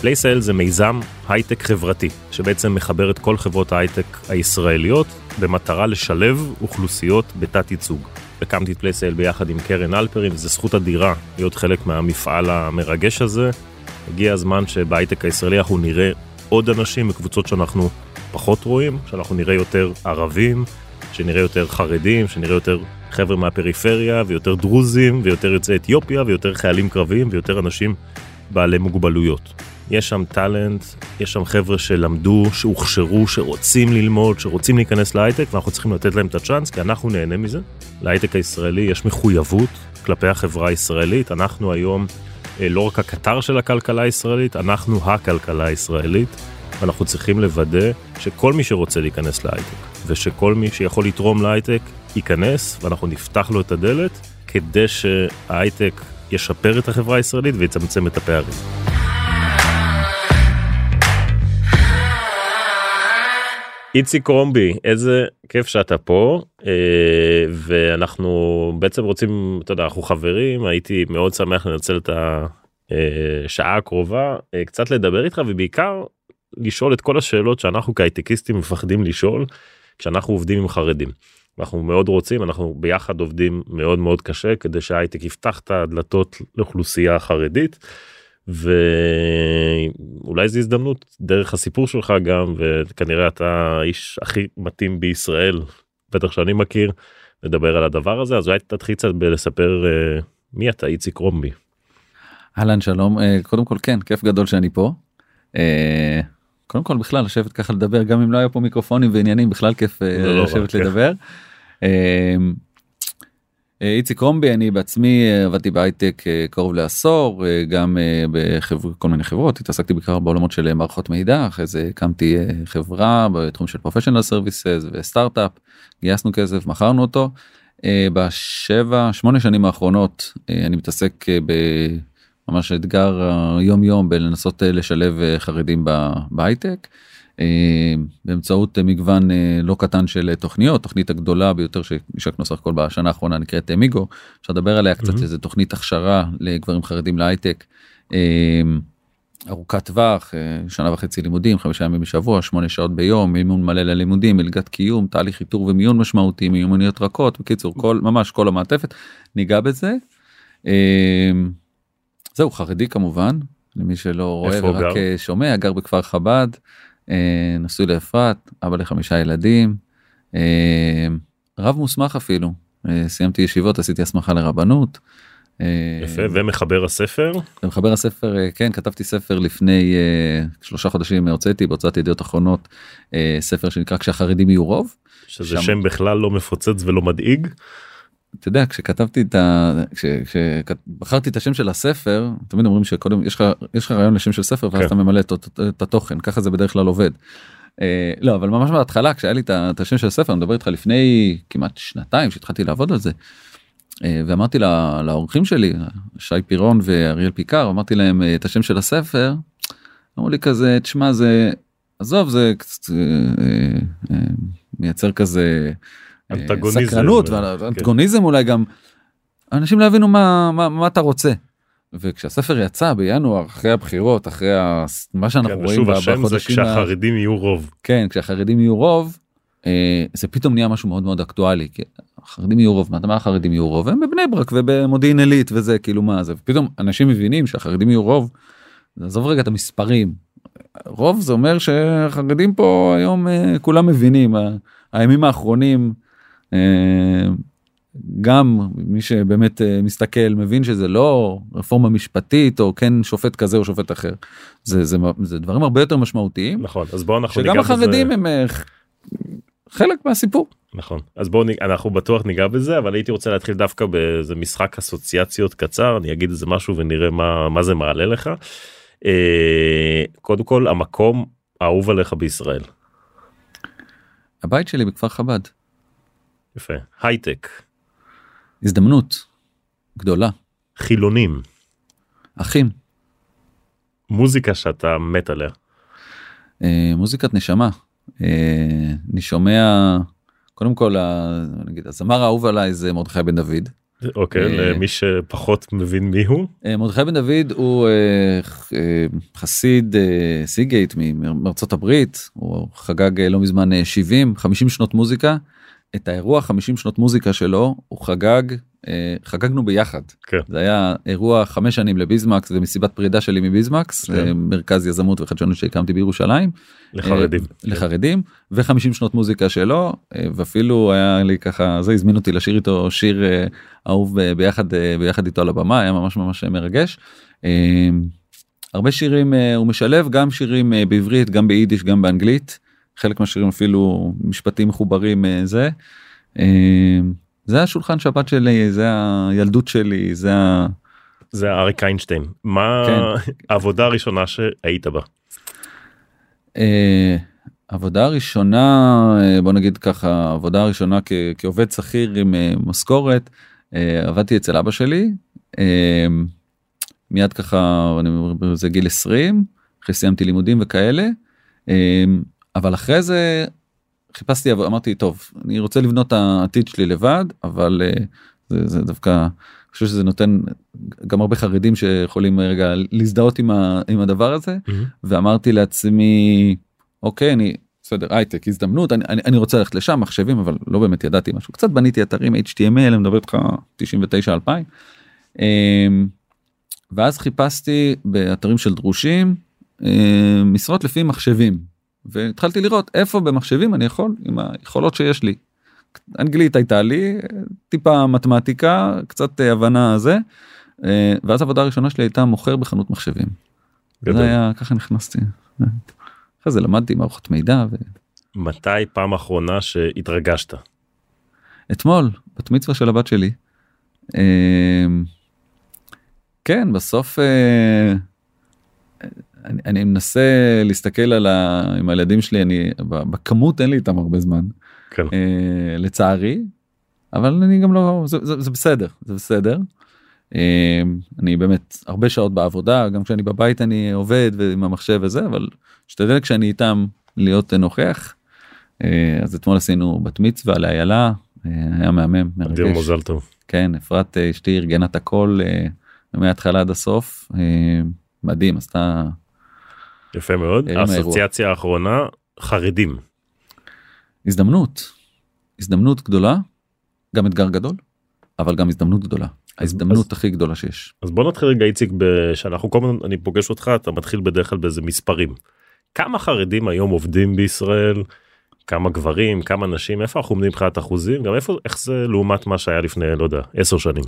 פלייסייל זה מיזם הייטק חברתי, שבעצם מחבר את כל חברות ההייטק הישראליות במטרה לשלב אוכלוסיות בתת ייצוג. הקמתי את פלייסייל ביחד עם קרן אלפרין, וזו זכות אדירה להיות חלק מהמפעל המרגש הזה. הגיע הזמן שבהייטק הישראלי אנחנו נראה עוד אנשים מקבוצות שאנחנו פחות רואים, שאנחנו נראה יותר ערבים, שנראה יותר חרדים, שנראה יותר חבר'ה מהפריפריה, ויותר דרוזים, ויותר יוצאי אתיופיה, ויותר חיילים קרביים, ויותר אנשים בעלי מוגבלויות. יש שם טאלנט, יש שם חבר'ה שלמדו, שהוכשרו, שרוצים ללמוד, שרוצים להיכנס להייטק, ואנחנו צריכים לתת להם את הצ'אנס, כי אנחנו נהנה מזה. להייטק הישראלי יש מחויבות כלפי החברה הישראלית. אנחנו היום אה, לא רק הקטר של הכלכלה הישראלית, אנחנו הכלכלה הישראלית, ואנחנו צריכים לוודא שכל מי שרוצה להיכנס להייטק, ושכל מי שיכול לתרום להייטק, ייכנס, ואנחנו נפתח לו את הדלת, כדי שההייטק ישפר את החברה הישראלית ויצמצם את הפערים. איציק קרומבי איזה כיף שאתה פה אה, ואנחנו בעצם רוצים אתה יודע אנחנו חברים הייתי מאוד שמח לנצל את השעה הקרובה אה, קצת לדבר איתך ובעיקר לשאול את כל השאלות שאנחנו כהייטקיסטים מפחדים לשאול כשאנחנו עובדים עם חרדים. אנחנו מאוד רוצים אנחנו ביחד עובדים מאוד מאוד קשה כדי שההייטק יפתח את הדלתות לאוכלוסייה חרדית. ואולי זו הזדמנות דרך הסיפור שלך גם וכנראה אתה האיש הכי מתאים בישראל בטח שאני מכיר לדבר על הדבר הזה אז אולי תתחיל קצת בלספר uh, מי אתה איציק רומבי. אהלן שלום uh, קודם כל כן כיף גדול שאני פה. Uh, קודם כל בכלל לשבת ככה לדבר גם אם לא היה פה מיקרופונים ועניינים בכלל כיף אה, לשבת לדבר. אה, איציק קרומבי אני בעצמי אה, עבדתי בהייטק אה, קרוב לעשור גם בכל מיני חברות התעסקתי בעיקר בעולמות של מערכות מידע אחרי זה הקמתי חברה בתחום של professional services וסטארט-אפ גייסנו כסף מכרנו אותו. בשבע שמונה שנים האחרונות אני מתעסק בממש אתגר יום יום בלנסות לשלב חרדים בהייטק. אה, באמצעות מגוון אה, לא קטן של תוכניות תוכנית הגדולה ביותר שהשקנו סך הכל בשנה האחרונה נקראת מיגו אפשר לדבר עליה קצת mm-hmm. איזה תוכנית הכשרה לגברים חרדים להייטק. אה, ארוכת טווח שנה וחצי לימודים חמישה ימים בשבוע שמונה שעות ביום מימון מלא ללימודים מלגת קיום תהליך איתור ומיון משמעותי מיומנויות רכות בקיצור כל ממש כל המעטפת ניגע בזה. זהו חרדי כמובן למי שלא רואה ורק גר? שומע גר בכפר חב"ד אה, נשוי לאפרת, אבא לחמישה ילדים, אה, רב מוסמך אפילו, אה, סיימתי ישיבות, עשיתי הסמכה לרבנות. יפה, ומחבר הספר? ומחבר הספר, כן, כתבתי ספר לפני שלושה חודשים, הוצאתי בהוצאת ידיעות אחרונות, ספר שנקרא כשהחרדים יהיו רוב. שזה שם, שם בכלל לא מפוצץ ולא מדאיג. אתה יודע כשכתבתי את ה... כשבחרתי את השם של הספר תמיד אומרים שקודם יש לך יש לך רעיון לשם של ספר ואז כן. אתה ממלא את, את, את התוכן ככה זה בדרך כלל עובד. אה, לא אבל ממש בהתחלה כשהיה לי את השם של הספר אני מדבר איתך לפני כמעט שנתיים שהתחלתי לעבוד על זה. אה, ואמרתי לה, לאורחים שלי שי פירון ואריאל פיקר אמרתי להם אה, את השם של הספר. אמרו לי כזה תשמע זה עזוב זה קצת, אה, אה, מייצר כזה. אנטגוניזם. סקרנות ואנטגוניזם כן. אולי גם. אנשים לא יבינו מה, מה, מה אתה רוצה. וכשהספר יצא בינואר אחרי הבחירות אחרי מה שאנחנו כן, רואים בחודשים זה כשהחרדים יהיו רוב כן כשהחרדים יהיו רוב אה, זה פתאום נהיה משהו מאוד מאוד אקטואלי כי החרדים יהיו רוב מה החרדים יהיו רוב הם בבני ברק ובמודיעין עילית וזה כאילו מה זה פתאום אנשים מבינים שהחרדים יהיו רוב. עזוב רגע את המספרים רוב זה אומר שהחרדים פה היום אה, כולם מבינים הימים האחרונים. אה, גם מי שבאמת אה, מסתכל מבין שזה לא רפורמה משפטית או כן שופט כזה או שופט אחר זה זה זה דברים הרבה יותר משמעותיים נכון אז בוא אנחנו שגם החרדים בזה... הם אה, חלק מהסיפור נכון אז בואו אנחנו בטוח ניגע בזה אבל הייתי רוצה להתחיל דווקא באיזה משחק אסוציאציות קצר אני אגיד איזה משהו ונראה מה מה זה מעלה לך. קודם כל המקום האהוב עליך בישראל. הבית שלי בכפר חב"ד. יפה. הייטק. הזדמנות גדולה. חילונים. אחים. מוזיקה שאתה מת עליה. אה, מוזיקת נשמה. אה, אני שומע קודם כל נגיד הזמר האהוב עליי זה מרדכי בן דוד. אוקיי, אה, למי שפחות מבין מי הוא. אה, מרדכי בן דוד הוא אה, אה, חסיד אה, סיגייט מארצות הברית הוא חגג אה, לא מזמן אה, 70 50 שנות מוזיקה. את האירוע 50 שנות מוזיקה שלו הוא חגג אה, חגגנו ביחד כן. זה היה אירוע חמש שנים לביזמקס ומסיבת פרידה שלי מביזמקס כן. מרכז יזמות וחדשנות שהקמתי בירושלים לחרדים. אה, לחרדים ו50 שנות מוזיקה שלו אה, ואפילו היה לי ככה זה הזמין אותי לשיר איתו שיר אה, אהוב אה, ביחד ביחד איתו על הבמה היה ממש ממש מרגש. הרבה שירים הוא משלב גם שירים בעברית גם ביידיש גם באנגלית חלק מהשירים אפילו משפטים מחוברים אה, זה. אה, זה השולחן שבת שלי זה הילדות שלי זה ה... זה אריק איינשטיין. מה כן. העבודה הראשונה שהיית בה? אה, עבודה ראשונה בוא נגיד ככה עבודה ראשונה כ- כעובד שכיר עם משכורת עבדתי אצל אבא שלי מיד ככה אני אומר זה גיל 20 אחרי סיימתי לימודים וכאלה אבל אחרי זה חיפשתי אמרתי טוב אני רוצה לבנות את העתיד שלי לבד אבל אה, זה, זה דווקא אני חושב שזה נותן גם הרבה חרדים שיכולים רגע להזדהות עם, ה, עם הדבר הזה. ואמרתי לעצמי אוקיי אני בסדר הייטק הזדמנות אני, אני, אני רוצה ללכת לשם מחשבים אבל לא באמת ידעתי משהו. קצת בניתי אתרים HTML אני מדבר איתך 99 2000 אמ, ואז חיפשתי באתרים של דרושים אמ, משרות לפי מחשבים והתחלתי לראות איפה במחשבים אני יכול עם היכולות שיש לי. אנגלית הייתה לי טיפה מתמטיקה קצת אה, הבנה זה אה, ואז העבודה הראשונה שלי הייתה מוכר בחנות מחשבים. גדול. זה היה ככה נכנסתי. אחרי זה למדתי מערכות מידע מתי פעם אחרונה שהתרגשת? ואתמול בת מצווה של הבת שלי. אמ, כן בסוף אה, אני, אני מנסה להסתכל על ה... עם הילדים שלי אני בכמות אין לי איתם הרבה זמן כן. אה, לצערי אבל אני גם לא זה, זה, זה בסדר זה בסדר. אה, אני באמת הרבה שעות בעבודה גם כשאני בבית אני עובד ועם המחשב וזה אבל משתדל כשאני איתם להיות נוכח. אה, אז אתמול עשינו בת מצווה לאיילה אה, היה מהמם אדיר מרגש. מזל טוב. כן אפרת אה, אשתי ארגנה את הכל אה, מההתחלה עד הסוף אה, מדהים עשתה יפה מאוד. האסוציאציה האחרונה חרדים. הזדמנות הזדמנות גדולה גם אתגר גדול אבל גם הזדמנות גדולה ההזדמנות הכי גדולה שיש. אז בוא נתחיל רגע איציק שאנחנו כל הזמן אני פוגש אותך אתה מתחיל בדרך כלל באיזה מספרים. כמה חרדים היום עובדים בישראל? כמה גברים כמה נשים איפה אנחנו עומדים מבחינת אחוזים גם איפה איך זה לעומת מה שהיה לפני לא יודע 10 שנים.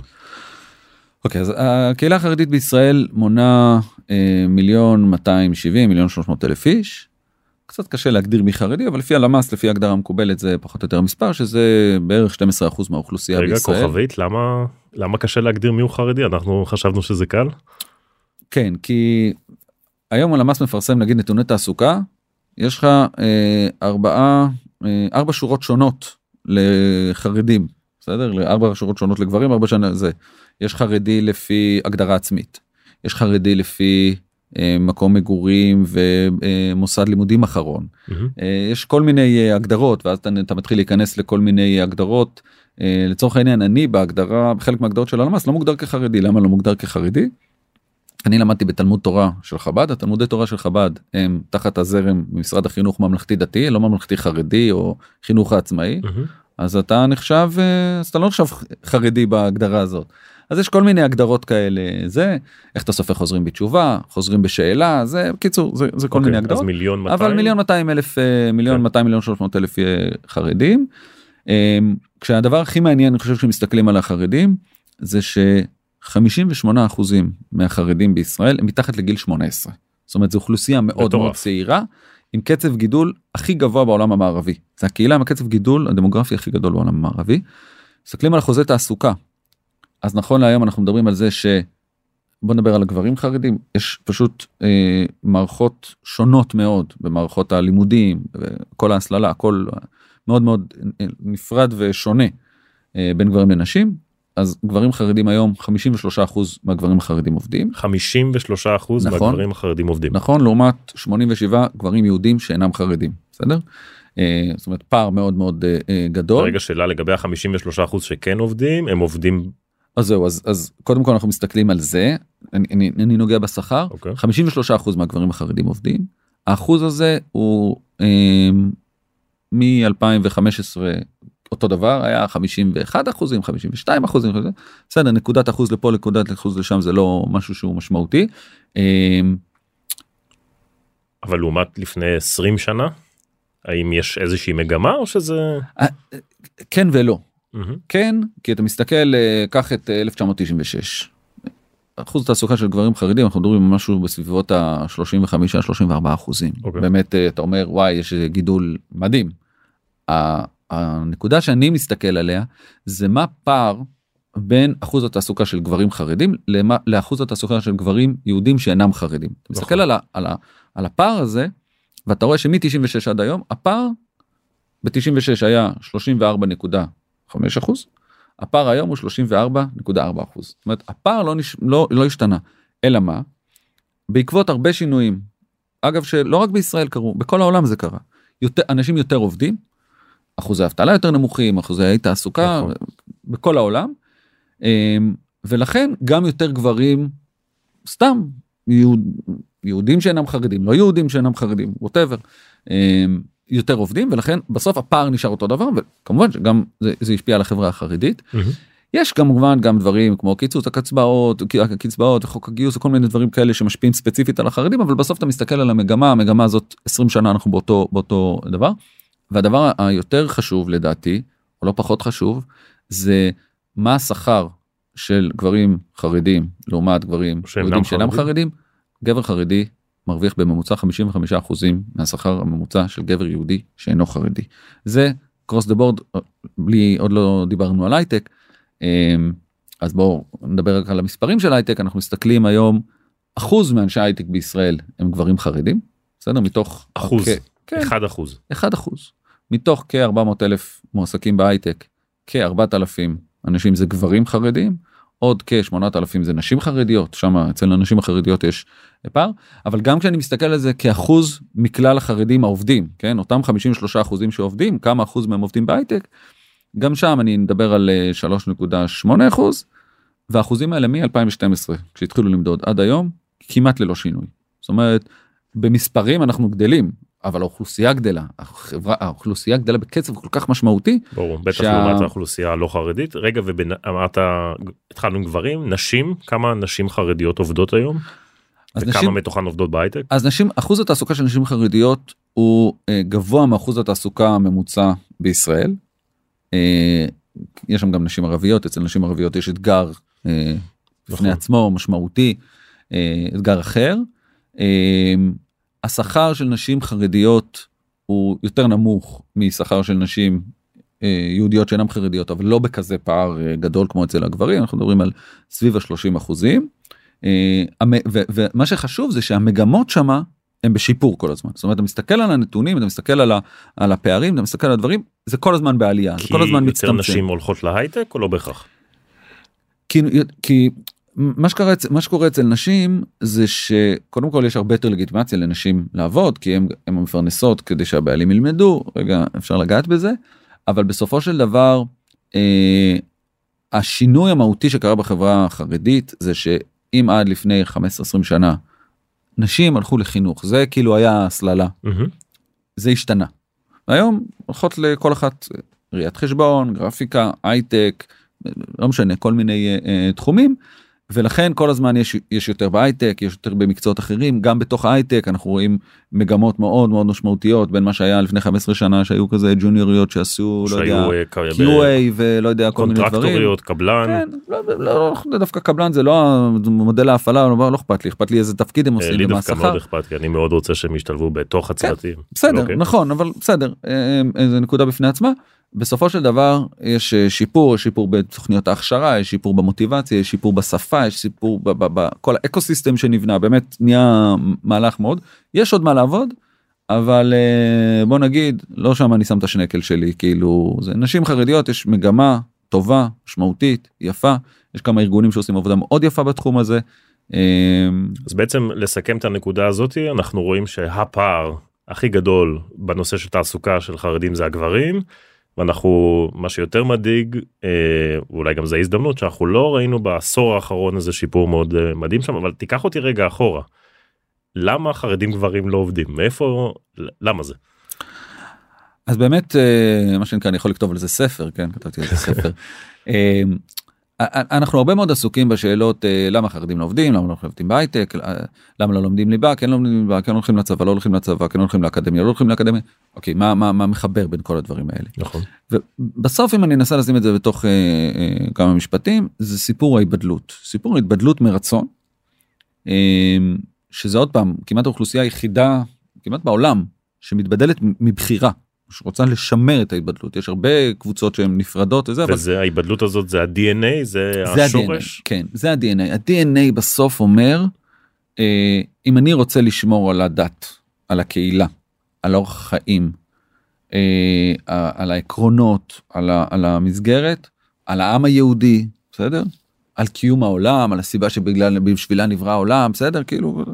אוקיי אז הקהילה החרדית בישראל מונה אה, מיליון 270 מיליון 300 אלף איש. קצת קשה להגדיר מי חרדי אבל לפי הלמ"ס לפי הגדרה מקובלת זה פחות או יותר המספר שזה בערך 12% מהאוכלוסייה רגע בישראל. כוכבית למה למה קשה להגדיר מי הוא חרדי אנחנו חשבנו שזה קל. כן כי היום הלמ"ס מפרסם נגיד נתוני תעסוקה יש לך אה, ארבעה אה, ארבע שורות שונות לחרדים בסדר ארבע שורות שונות לגברים ארבע שנה זה יש חרדי לפי הגדרה עצמית יש חרדי לפי אה, מקום מגורים ומוסד לימודים אחרון מהמם. אה, יש כל מיני אה, הגדרות ואז אתה, אתה מתחיל להיכנס לכל מיני הגדרות אה, לצורך העניין אני בהגדרה בחלק מההגדרות של הלמ"ס לא מוגדר כחרדי למה לא מוגדר כחרדי. אני למדתי בתלמוד תורה של חב"ד התלמודי תורה של חב"ד הם תחת הזרם במשרד החינוך ממלכתי דתי לא ממלכתי חרדי או חינוך העצמאי מהמם. אז אתה נחשב אה, אז אתה לא נחשב חרדי בהגדרה הזאת. אז יש כל מיני הגדרות כאלה זה איך אתה סופר חוזרים בתשובה חוזרים בשאלה זה בקיצור זה, זה כל אוקיי, מיני אז הגדרות. מיליון 200. אבל מיליון 200 אלף אה, מיליון כן. 200 מיליון 300 אלף אה, חרדים. אה, כשהדבר הכי מעניין אני חושב שמסתכלים על החרדים זה ש58 אחוזים מהחרדים בישראל הם מתחת לגיל 18. זאת אומרת זו אוכלוסייה מאוד מטורף. מאוד צעירה עם קצב גידול הכי גבוה בעולם המערבי. זה הקהילה עם הקצב גידול הדמוגרפי הכי גדול בעולם המערבי. מסתכלים על אחוזי תעסוקה. אז נכון להיום אנחנו מדברים על זה ש... בוא נדבר על הגברים חרדים יש פשוט אה, מערכות שונות מאוד במערכות הלימודים כל ההסללה הכל מאוד מאוד אה, נפרד ושונה אה, בין גברים לנשים אז גברים חרדים היום 53% מהגברים החרדים עובדים 53 אחוז נכון. מהגברים החרדים עובדים. נכון לעומת 87 גברים יהודים שאינם חרדים בסדר אה, זאת אומרת פער מאוד מאוד אה, אה, גדול רגע שאלה לגבי ה-53 אחוז שכן עובדים הם עובדים אז זהו אז אז קודם כל אנחנו מסתכלים על זה אני, אני, אני נוגע בשכר אוקיי. 53% מהגברים החרדים עובדים האחוז הזה הוא אה, מ-2015 אותו דבר היה 51 אחוזים 52 אחוזים בסדר נקודת אחוז לפה נקודת אחוז לשם זה לא משהו שהוא משמעותי. אה, אבל לעומת לפני 20 שנה האם יש איזושהי מגמה או שזה כן ולא. כן כי אתה מסתכל אה, קח את אה, 1996. אחוז תעסוקה של גברים חרדים אנחנו מדברים משהו בסביבות ה-35-34 אחוזים אוקיי. באמת אה, אתה אומר וואי יש גידול מדהים. הנקודה שאני מסתכל עליה זה מה פער בין אחוז התעסוקה של גברים חרדים למה, לאחוז התעסוקה של גברים יהודים שאינם חרדים. אתה מסתכל נכון. על, ה, על, ה, על הפער הזה ואתה רואה שמ-96 עד היום הפער ב-96 היה 34.5 אחוז הפער היום הוא 34.4 אחוז. זאת אומרת הפער לא, נש... לא, לא השתנה אלא מה? בעקבות הרבה שינויים אגב שלא רק בישראל קרו בכל העולם זה קרה יותר אנשים יותר עובדים אחוזי אבטלה יותר נמוכים אחוזי תעסוקה נכון. בכל העולם אמ, ולכן גם יותר גברים סתם יהוד, יהודים שאינם חרדים לא יהודים שאינם חרדים ווטאבר יותר עובדים ולכן בסוף הפער נשאר אותו דבר וכמובן שגם זה, זה השפיע על החברה החרדית. מהמם. יש כמובן גם דברים כמו קיצוץ הקצבאות, הקצבאות וחוק הגיוס וכל מיני דברים כאלה שמשפיעים ספציפית על החרדים אבל בסוף אתה מסתכל על המגמה המגמה הזאת 20 שנה אנחנו באותו באותו דבר. והדבר היותר חשוב לדעתי או לא פחות חשוב זה מה השכר של גברים חרדים לעומת גברים שאינם חרדים. חרדים. גבר חרדי מרוויח בממוצע 55 אחוזים מהשכר הממוצע של גבר יהודי שאינו חרדי. זה cross the board בלי עוד לא דיברנו על הייטק. אמ, אז בואו נדבר רק על המספרים של הייטק אנחנו מסתכלים היום אחוז מאנשי הייטק בישראל הם גברים חרדים בסדר מתוך אחוז. כ- כן, 1 אחוז. 1 אחוז מתוך כ-400 אלף מועסקים בהייטק כ-4,000 אנשים זה גברים חרדים עוד כ-8,000 זה נשים חרדיות שם אצל הנשים החרדיות יש פער אבל גם כשאני מסתכל על זה כאחוז מכלל החרדים העובדים כן אותם 53 אחוזים שעובדים כמה אחוז מהם עובדים בהייטק גם שם אני מדבר על אה, 3.8 אחוז והאחוזים האלה מ-2012 כשהתחילו למדוד עד היום כמעט ללא שינוי. זאת אומרת במספרים אנחנו גדלים אבל האוכלוסייה גדלה החברה האוכלוסייה גדלה בקצב כל כך משמעותי ברור בטח שה- לעומת האוכלוסייה הלא חרדית רגע ואמרת התחלנו עם גברים נשים כמה נשים חרדיות עובדות היום אז וכמה נשים, מתוכן עובדות בהייטק אז נשים אחוז התעסוקה של נשים חרדיות הוא אה, גבוה מאחוז התעסוקה הממוצע בישראל. אה, יש שם גם נשים ערביות אצל נשים ערביות יש אתגר אה, בפני נכון. עצמו משמעותי אה, אתגר אחר. אה, השכר של נשים חרדיות הוא יותר נמוך משכר של נשים אה, יהודיות שאינן חרדיות אבל לא בכזה פער אה, גדול כמו אצל הגברים אנחנו מדברים על סביב ה-30 אחוזים. אה, ומה שחשוב זה שהמגמות שמה הם בשיפור כל הזמן זאת אומרת אתה מסתכל על הנתונים אתה מסתכל על, ה- על הפערים אתה מסתכל על הדברים זה כל הזמן בעלייה זה כי כל הזמן יותר מצטמצם. נשים הולכות להייטק או לא בהכרח כי, כי מה שקורה, מה שקורה אצל נשים זה שקודם כל יש הרבה יותר לגיטימציה לנשים לעבוד כי הם, הם המפרנסות כדי שהבעלים ילמדו רגע אפשר לגעת בזה אבל בסופו של דבר אה, השינוי המהותי שקרה בחברה החרדית זה שאם עד לפני 15-20 שנה נשים הלכו לחינוך זה כאילו היה הסללה מהמם. זה השתנה. היום הולכות לכל אחת ראיית חשבון גרפיקה הייטק לא משנה כל מיני אה, אה, תחומים ולכן כל הזמן יש יש יותר בהייטק יש יותר במקצועות אחרים גם בתוך ההייטק אנחנו רואים מגמות מאוד מאוד משמעותיות בין מה שהיה לפני 15 שנה שהיו כזה ג'וניוריות שעשו לא יודע אה, QA ולא יודע כל מיני דברים. קונטרקטוריות קבלן כן, לא, לא, לא, דווקא קבלן זה לא מודל ההפעלה לא, לא אכפת לי אכפת לי איזה תפקיד הם אה, עושים לי דווקא. מאוד אכפת כי אני מאוד רוצה שהם ישתלבו בתוך הצוותים. בסדר אוקיי. נכון אבל בסדר אה, אה, זה נקודה בפני עצמה בסופו של דבר יש אה, שיפור שיפור בתוכניות ההכשרה יש שיפור במוטיבציה יש שיפור בשפה יש שיפור בכל האקוסיסטם שנבנה באמת נהיה מהלך מאוד יש עוד מה לעבוד. אבל אה, בוא נגיד לא שם אני שם את השנקל שלי כאילו זה נשים חרדיות יש מגמה טובה משמעותית יפה יש כמה ארגונים שעושים עבודה מאוד יפה בתחום הזה. אה, אז בעצם לסכם את הנקודה הזאתי אנחנו רואים שהפער הכי גדול בנושא של תעסוקה של חרדים זה הגברים ואנחנו מה שיותר מדאיג אה, אולי גם זה הזדמנות שאנחנו לא ראינו בעשור האחרון איזה שיפור מאוד אה, מדהים שם אבל תיקח אותי רגע אחורה. למה חרדים גברים לא עובדים מאיפה למה זה. אז באמת אה, מה שנקרא אני יכול לכתוב על זה ספר כן כתבתי על זה ספר. אה, אנחנו הרבה מאוד עסוקים בשאלות אה, למה חרדים לא עובדים למה לא עובדים בהייטק למה לא לומדים ליבה כן לומדים ליבה כן הולכים לצבא לא הולכים לצבא כן הולכים לאקדמיה לא הולכים לאקדמיה. אוקיי מה מה מה מחבר בין כל הדברים האלה? נכון. ובסוף אם אני אנסה לשים את זה בתוך אה, אה, כמה משפטים זה סיפור ההתבדלות. סיפור ההתבדלות מרצון אה, שזה עוד פעם כמעט האוכלוסייה היחידה כמעט בעולם שמתבדלת מבחירה שרוצה לשמר את ההתבדלות. יש הרבה קבוצות שהן נפרדות וזה וזה אבל... ההתבדלות הזאת זה ה-DNA זה, זה השורש? ה-DNA, כן זה ה-DNA ה-DNA בסוף אומר אה, אם אני רוצה לשמור על הדת על הקהילה על אורח חיים אה, על העקרונות על, ה, על המסגרת על העם היהודי בסדר? על קיום העולם על הסיבה שבגלל בשבילה נברא העולם בסדר? כאילו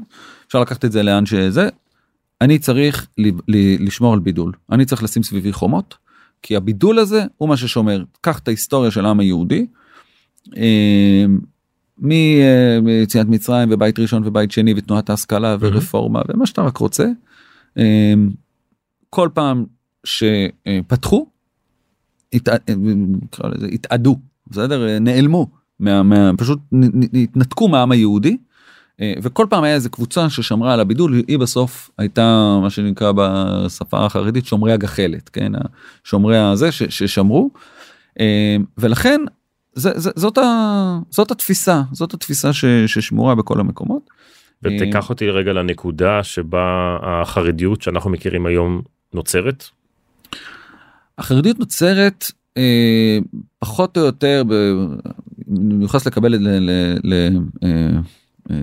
אפשר לקחת את זה לאן שזה אני צריך לשמור על בידול אני צריך לשים סביבי חומות כי הבידול הזה הוא מה ששומר קח את ההיסטוריה של העם היהודי. אה, מיציאת מצרים ובית ראשון ובית שני ותנועת ההשכלה ורפורמה ומה שאתה רק רוצה. אה, כל פעם שפתחו התאדו בסדר נעלמו מה, מה, פשוט התנתקו מהעם היהודי וכל פעם היה איזה קבוצה ששמרה על הבידול היא בסוף הייתה מה שנקרא בשפה החרדית שומרי הגחלת כן שומרי הזה ש, ששמרו אה, ולכן זה, זה, זאת, ה, זאת התפיסה זאת התפיסה ש, ששמורה בכל המקומות. ותיקח אה, אותי רגע לנקודה שבה החרדיות שאנחנו מכירים היום נוצרת. החרדיות נוצרת אה, פחות או יותר מיוחס לקבל ל, ל, ל, ל,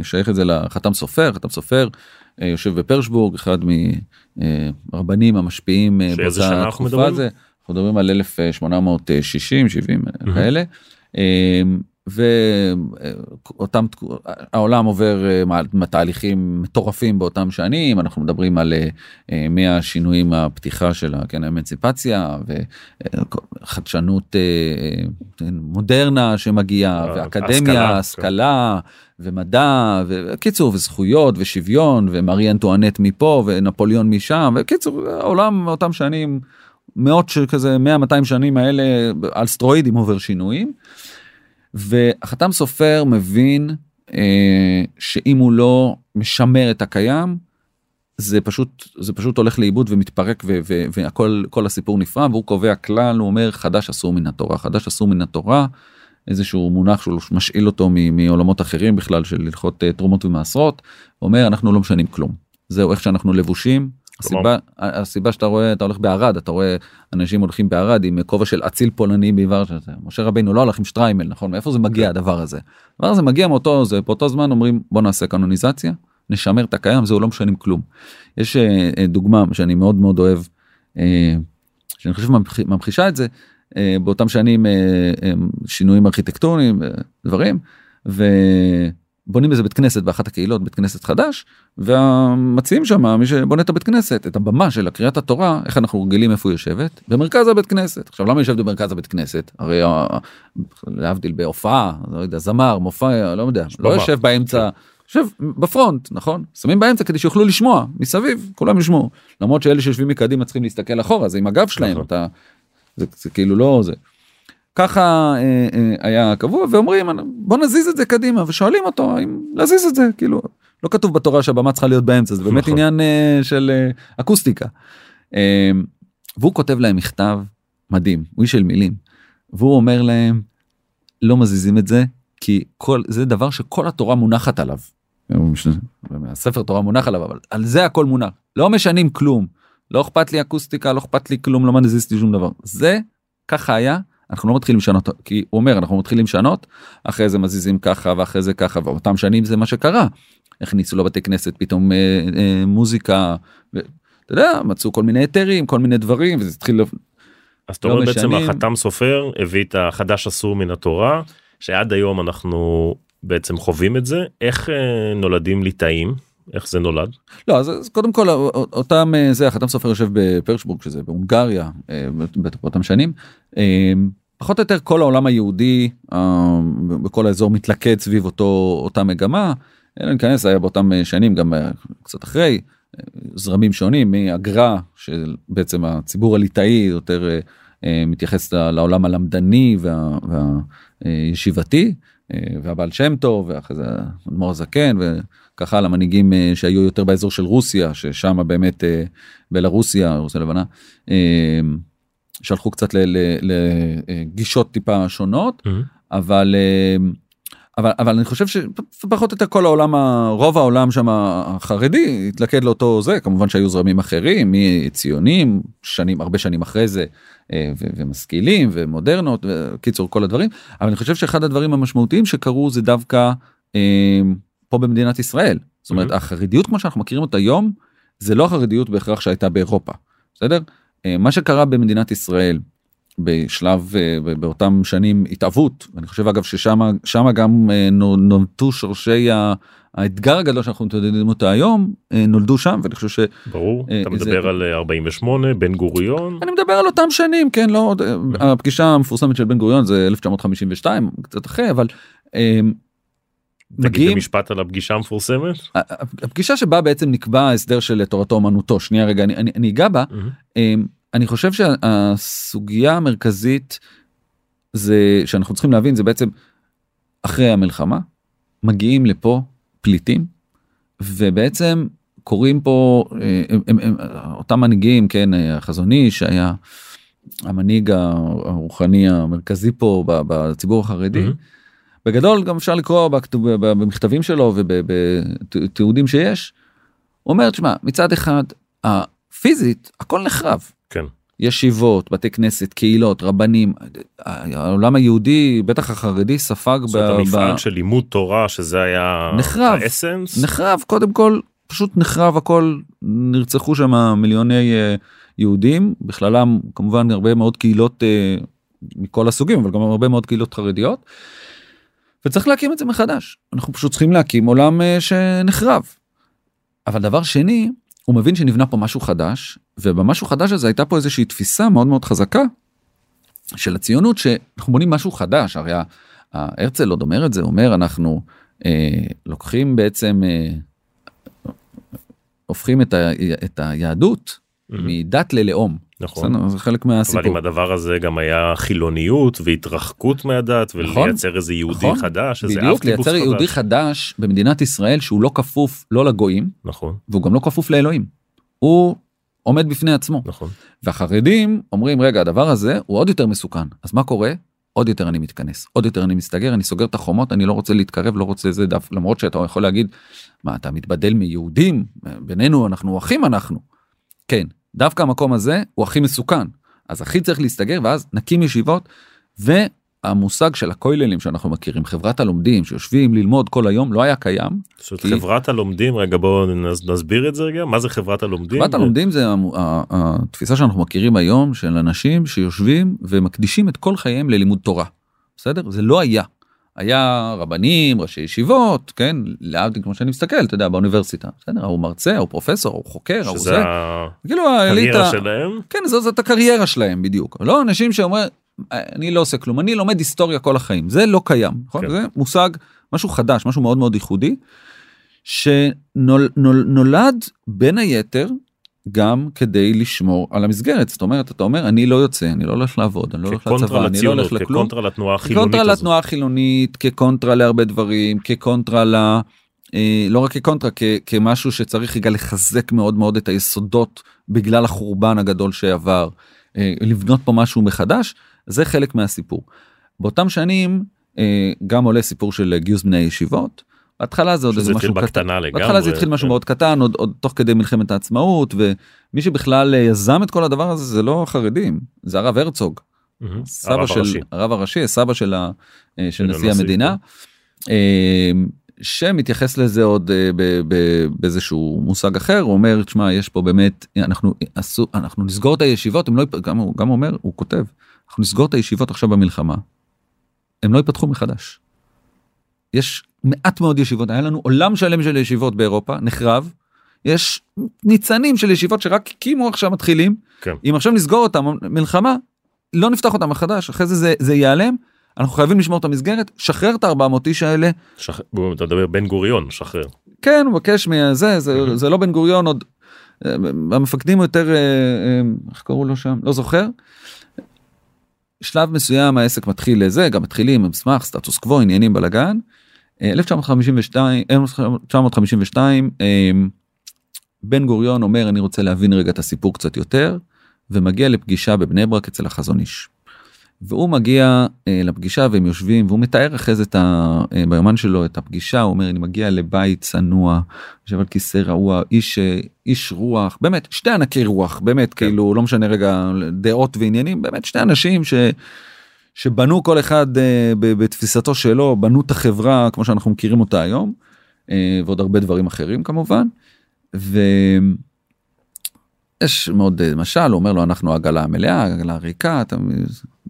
שייך את זה לחתם סופר חתם סופר אה, יושב בפרשבורג אחד מהרבנים המשפיעים אה, באותה תקופה הזה אנחנו מדברים על 1860 70 mm-hmm. כאלה. אה, ואותם העולם עובר תהליכים מטורפים באותם שנים אנחנו מדברים על מהשינויים הפתיחה של כן, האמנציפציה וחדשנות מודרנה שמגיעה ואקדמיה השכלה ומדע וקיצור וזכויות ושוויון ומרי אנטואנט מפה ונפוליאון משם וקיצור העולם אותם שנים מאות שכזה 100 200 שנים האלה על סטרואידים עובר שינויים. והחתם סופר מבין אה, שאם הוא לא משמר את הקיים זה פשוט זה פשוט הולך לאיבוד ומתפרק ו, ו, והכל כל הסיפור נפרע והוא קובע כלל הוא אומר חדש אסור מן התורה חדש אסור מן התורה איזשהו מונח שהוא משאיל אותו מעולמות אחרים בכלל של הלכות אה, תרומות ומעשרות אומר אנחנו לא משנים כלום זהו איך שאנחנו לבושים הסיבה הסיבה שאתה רואה אתה הולך בערד אתה רואה אנשים הולכים בערד עם כובע של אציל פולני בעבר שזה משה רבינו לא הלך עם שטריימל נכון מאיפה זה מגיע כן. הדבר הזה. הדבר הזה מגיע מאותו זה באותו זמן אומרים בוא נעשה קנוניזציה נשמר את הקיים זהו לא משנים כלום. יש אה, אה, דוגמה שאני מאוד מאוד אוהב שאני חושב ממחישה את זה באותם שנים אה, אה, שינויים ארכיטקטוריים דברים ובונים איזה בית כנסת באחת הקהילות בית כנסת חדש ומציעים שם מי שבונה את הבית כנסת את הבמה של הקריאת התורה איך אנחנו רגילים איפה היא יושבת? במרכז הבית כנסת. עכשיו למה יושבת במרכז הבית כנסת? הרי להבדיל בהופעה לא יודע זמר מופע לא יודע לא יושב באמצע. יושב בפרונט נכון? שמים באמצע כדי שיוכלו לשמוע מסביב כולם ישמעו. למרות שאלה שיושבים מקדימה צריכים להסתכל אחורה זה עם הגב שלהם נכון. אתה זה, זה כאילו לא זה. ככה אה, אה, היה קבוע ואומרים בוא נזיז את זה קדימה ושואלים אותו אם להזיז את זה כאילו לא כתוב בתורה שהבמה צריכה להיות באמצע זה באמת נכון. עניין אה, של אה, אקוסטיקה. אה, והוא כותב להם מכתב מדהים הוא איש של מילים והוא אומר להם לא מזיזים את זה כי כל זה דבר שכל התורה מונחת עליו. הספר תורה מונח עליו אבל על זה הכל מונח לא משנים כלום לא אכפת לי אקוסטיקה לא אכפת לי כלום לא מזיז לי שום דבר זה ככה היה אנחנו לא מתחילים לשנות כי הוא אומר אנחנו מתחילים לשנות אחרי זה מזיזים ככה ואחרי זה ככה ואותם שנים זה מה שקרה. הכניסו לבתי כנסת פתאום אה, אה, מוזיקה. ו, אתה יודע מצאו כל מיני היתרים כל מיני דברים וזה התחיל. אז אתה לא אומר בעצם החתם סופר הביא את החדש אסור מן התורה שעד היום אנחנו בעצם חווים את זה איך אה, נולדים ליטאים איך זה נולד? לא, אז, אז קודם כל אותם זה החתם סופר יושב בפרשבורג שזה בהונגריה באותם שנים. פחות או יותר כל העולם היהודי בכל האזור מתלכד סביב אותו אותה מגמה. אין להיכנס היה באותם שנים גם קצת אחרי זרמים שונים מהגר"א שבעצם הציבור הליטאי יותר מתייחס לעולם הלמדני וה, והישיבתי והבעל שם טוב ואחרי זה אדמו"ר הזקן וככה למנהיגים שהיו יותר באזור של רוסיה ששם באמת בלרוסיה רוסיה לבנה שלחו קצת לגישות טיפה שונות mm-hmm. אבל אבל אבל אני חושב שפחות או יותר כל העולם רוב העולם שם החרדי התלכד לאותו זה כמובן שהיו זרמים אחרים מציונים שנים הרבה שנים אחרי זה ומשכילים ומודרנות וקיצור כל הדברים אבל אני חושב שאחד הדברים המשמעותיים שקרו זה דווקא פה במדינת ישראל זאת אומרת mm-hmm. החרדיות כמו שאנחנו מכירים אותה היום זה לא החרדיות בהכרח שהייתה באירופה בסדר מה שקרה במדינת ישראל בשלב באותם שנים התאבות אני חושב אגב ששם שם גם נולדו שורשי האתגר הגדול שאנחנו מתמודדים אותה היום נולדו שם ואני חושב ש... ברור. אתה מדבר על 48 בן גוריון. אני מדבר על אותם שנים כן לא הפגישה המפורסמת של בן גוריון זה 1952 קצת אחרי אבל. מגיעים משפט על הפגישה המפורסמת. הפגישה שבה בעצם נקבע הסדר של תורתו אומנותו. שנייה רגע אני, אני, אני אגע בה אני חושב שהסוגיה המרכזית זה שאנחנו צריכים להבין זה בעצם אחרי המלחמה מגיעים לפה פליטים ובעצם קוראים פה הם, הם, הם, אותם מנהיגים כן החזון איש שהיה המנהיג הרוחני המרכזי פה בציבור החרדי. Mm-hmm. בגדול גם אפשר לקרוא במכתבים שלו ובתיעודים שיש. הוא אומר תשמע מצד אחד הפיזית הכל נחרב. ישיבות, בתי כנסת, קהילות, רבנים, העולם היהודי, בטח החרדי, ספג זאת ב... המפעל ב... של לימוד תורה שזה היה נחרב, האסנס. נחרב, קודם כל פשוט נחרב הכל, נרצחו שם מיליוני uh, יהודים, בכללם כמובן הרבה מאוד קהילות uh, מכל הסוגים, אבל גם הרבה מאוד קהילות חרדיות. וצריך להקים את זה מחדש, אנחנו פשוט צריכים להקים עולם uh, שנחרב. אבל דבר שני, הוא מבין שנבנה פה משהו חדש ובמשהו חדש הזה הייתה פה איזושהי תפיסה מאוד מאוד חזקה של הציונות שאנחנו בונים משהו חדש הרי הרצל עוד אומר את זה אומר אנחנו אה, לוקחים בעצם אה, הופכים את, ה, את היהדות mm-hmm. מדת ללאום. נכון. זה חלק מהסיפור. אבל אם הדבר הזה גם היה חילוניות והתרחקות מהדת נכון, ולייצר איזה יהודי נכון, חדש, איזה חדש. בדיוק, לייצר יהודי חדש במדינת ישראל שהוא לא כפוף לא לגויים. נכון. והוא גם לא כפוף לאלוהים. הוא עומד בפני עצמו. נכון. והחרדים אומרים רגע הדבר הזה הוא עוד יותר מסוכן אז מה קורה? עוד יותר אני מתכנס עוד יותר אני מסתגר אני סוגר את החומות אני לא רוצה להתקרב לא רוצה זה דף למרות שאתה יכול להגיד מה אתה מתבדל מיהודים בינינו אנחנו אחים אנחנו. כן דווקא המקום הזה הוא הכי מסוכן אז הכי צריך להסתגר ואז נקים ישיבות. המושג של הכוללים שאנחנו מכירים חברת הלומדים שיושבים ללמוד כל היום לא היה קיים. כי... חברת הלומדים רגע בואו נסביר את זה רגע מה זה חברת הלומדים. חברת הלומדים זה התפיסה שאנחנו מכירים היום של אנשים שיושבים ומקדישים את כל חייהם ללימוד תורה. בסדר זה לא היה. היה רבנים ראשי ישיבות כן להבדיל כמו שאני מסתכל אתה יודע באוניברסיטה. בסדר הוא מרצה הוא פרופסור הוא חוקר הוא זה. כאילו האליטה שלהם? כן זאת, זאת הקריירה שלהם בדיוק. לא אנשים שאומרים אני לא עושה כלום אני לומד היסטוריה כל החיים. זה לא קיים נכון? כן. זה מושג משהו חדש משהו מאוד מאוד ייחודי שנולד שנול, בין היתר גם כדי לשמור על המסגרת זאת אומרת אתה אומר אני לא יוצא אני לא הולך לעבוד אני לא הולך לצבא אני לא הולך לכלום כקונטרה לתנועה החילונית כקונטרה לתנועה החילונית כקונטרה להרבה דברים כקונטרה ל... אה, לא רק כקונטרה כ, כמשהו שצריך רגע לחזק מאוד מאוד את היסודות בגלל החורבן הגדול שעבר אה, לבנות פה משהו מחדש זה חלק מהסיפור. באותם שנים אה, גם עולה סיפור של גיוס בני הישיבות. בהתחלה זה עוד איזה משהו קטן, לגמרי, בהתחלה זה התחיל משהו כן. מאוד קטן עוד, עוד תוך כדי מלחמת העצמאות ומי שבכלל אה, יזם את כל הדבר הזה זה לא החרדים זה הרב הרצוג. סבא הרב של הראשי. הרב הראשי סבא של, ה, של, של נשיא המדינה. כן. שמתייחס לזה עוד באיזשהו מושג אחר הוא אומר תשמע יש פה באמת אנחנו עשו אנחנו נסגור את הישיבות הם לא גם הוא גם אומר הוא כותב אנחנו נסגור את הישיבות עכשיו במלחמה. הם לא ייפתחו מחדש. יש מעט מאוד ישיבות היה לנו עולם שלם של ישיבות באירופה נחרב. יש ניצנים של ישיבות שרק הקימו עכשיו מתחילים כן. אם עכשיו נסגור אותם מלחמה לא נפתח אותם מחדש אחרי זה זה, זה ייעלם אנחנו חייבים לשמור את המסגרת שחרר את 400 איש האלה שח... אתה מדבר בן גוריון שחרר. כן הוא מבקש מזה זה, זה לא בן גוריון עוד אה, המפקדים יותר אה, אה, איך קראו לו שם לא זוכר. שלב מסוים העסק מתחיל לזה גם מתחילים עם מסמך סטטוס קוו עניינים בלאגן. 1952 1952 בן גוריון אומר אני רוצה להבין רגע את הסיפור קצת יותר ומגיע לפגישה בבני ברק אצל החזון איש. והוא מגיע אה, לפגישה והם יושבים והוא מתאר אחרי זה את ה... אה, ביומן שלו את הפגישה הוא אומר אני מגיע לבית צנוע יושב על כיסא רעוע איש אה, איש רוח באמת שתי ענקי רוח באמת כן. כאילו לא משנה רגע דעות ועניינים באמת שתי אנשים ש... שבנו כל אחד אה, בתפיסתו שלו בנו את החברה כמו שאנחנו מכירים אותה היום אה, ועוד הרבה דברים אחרים כמובן. ויש מאוד אה, משל אומר לו אנחנו עגלה המלאה עגלה הריקה אתה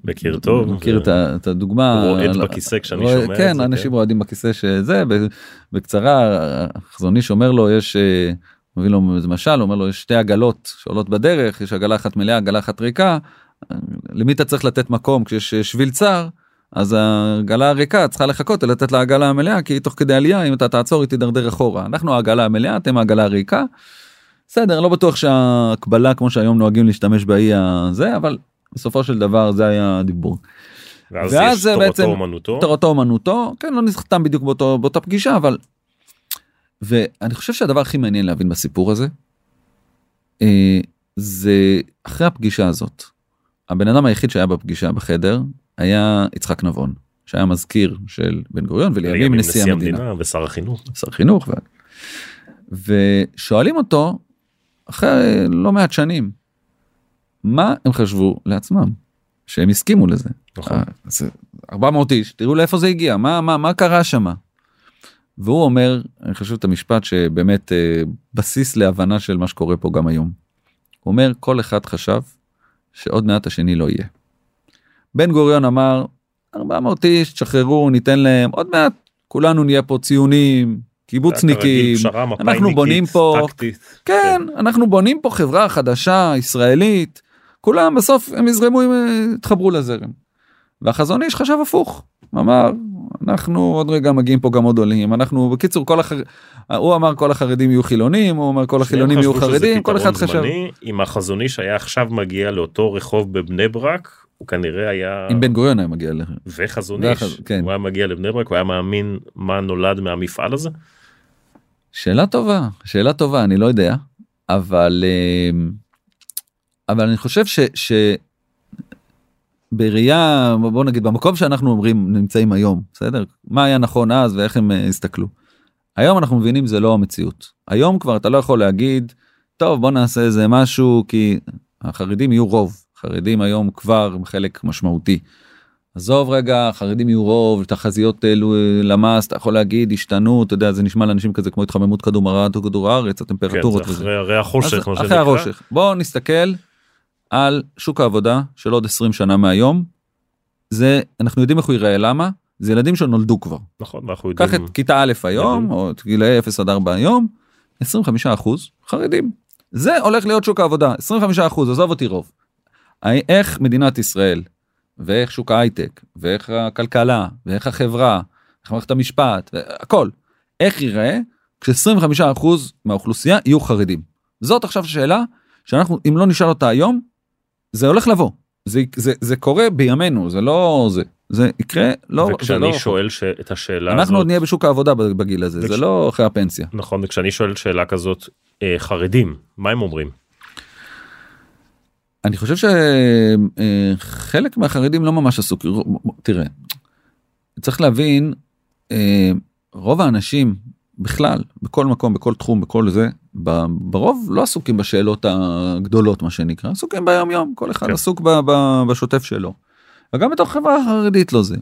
מכיר טוב מכיר ו... את הדוגמה רועד בכיסא כשאני שומע את זה כן אנשים כן. רועדים בכיסא שזה בקצרה החזון איש אומר לו יש מביא לו איזה משל אומר לו יש שתי עגלות שעולות בדרך יש עגלה אחת מלאה עגלה אחת ריקה למי אתה צריך לתת מקום כשיש שביל צר אז העגלה הריקה צריכה לחכות לתת לעגלה המלאה כי תוך כדי עלייה אם אתה תעצור היא תידרדר אחורה אנחנו העגלה המלאה אתם העגלה הריקה. בסדר לא בטוח שהקבלה כמו שהיום נוהגים להשתמש באי הזה אבל בסופו של דבר זה היה הדיבור. ואז, ואז זה בעצם אומנותו תורתו אומנותו כן לא נחתם בדיוק באותו באותה פגישה אבל. ואני חושב שהדבר הכי מעניין להבין בסיפור הזה. אה, זה אחרי הפגישה הזאת. הבן אדם היחיד שהיה בפגישה בחדר היה יצחק נבון שהיה מזכיר של בן גוריון ולימים נשיא, נשיא המדינה. המדינה ושר החינוך. שר חינוך. ו... ושואלים אותו אחרי לא מעט שנים מה הם חשבו לעצמם שהם הסכימו לזה. נכון. 400 איש תראו לאיפה זה הגיע מה מה מה קרה שמה. והוא אומר אני חושב את המשפט שבאמת אה, בסיס להבנה של מה שקורה פה גם היום. הוא אומר כל אחד חשב שעוד מעט השני לא יהיה. בן גוריון אמר 400 איש תשחררו ניתן להם עוד מעט כולנו נהיה פה ציונים קיבוצניקים אנחנו בונים פה טקטית. כן אנחנו בונים פה חברה חדשה ישראלית כולם בסוף הם יזרמו אם יתחברו לזרם. והחזון איש חשב הפוך אמר אנחנו עוד רגע מגיעים פה גם עוד עולים אנחנו בקיצור כל החר... הוא אמר כל החרדים יהיו חילונים הוא אמר כל החילונים יהיו חרדים כל אחד חשב. אם החזון איש היה עכשיו מגיע לאותו רחוב בבני ברק הוא כנראה היה אם בן גוריון היה מגיע ל... וחזון איש כן. הוא היה מגיע לבני ברק הוא היה מאמין מה נולד מהמפעל הזה. שאלה טובה שאלה טובה אני לא יודע אבל אה, אבל אני חושב ש... בראייה בוא נגיד במקום שאנחנו אומרים נמצאים היום בסדר מה היה נכון אז ואיך הם uh, הסתכלו. היום אנחנו מבינים זה לא המציאות היום כבר אתה לא יכול להגיד טוב בוא נעשה איזה משהו כי החרדים יהיו רוב חרדים היום כבר חלק משמעותי. עזוב רגע חרדים יהיו רוב תחזיות אלו למ"ס אתה יכול להגיד השתנו אתה יודע זה נשמע לאנשים כזה כמו התחממות כדור הארץ או כדור הארץ הטמפרטורות. כן, אחרי הרי החושך. אחרי החושך בוא נסתכל על שוק העבודה של עוד 20 שנה מהיום. זה אנחנו יודעים איך הוא ייראה למה זה ילדים שנולדו כבר. נכון אנחנו יודעים. קח את כיתה א' היום או את גילאי 0 עד 4 היום 25 אחוז חרדים. זה הולך להיות שוק העבודה 25 אחוז עזוב אותי רוב. איך מדינת ישראל ואיך שוק ההייטק ואיך הכלכלה ואיך החברה איך מערכת המשפט הכל איך ייראה כש-25% מהאוכלוסייה יהיו חרדים. זאת עכשיו שאלה שאנחנו אם לא נשאל אותה היום זה הולך לבוא. זה זה זה קורה בימינו זה לא זה. זה יקרה לא וכשאני לא שואל ש... את השאלה אנחנו הזאת... עוד נהיה בשוק העבודה בגיל הזה וכש... זה לא אחרי הפנסיה. נכון וכשאני שואל שאלה כזאת אה, חרדים מה הם אומרים. אני חושב שחלק מהחרדים לא ממש עסוק. תראה צריך להבין אה, רוב האנשים בכלל בכל מקום בכל תחום בכל זה ברוב לא עסוקים בשאלות הגדולות מה שנקרא עסוקים ביום יום כל אחד כן. עסוק ב, ב, בשוטף שלו. וגם בתוך חברה החרדית לא זה.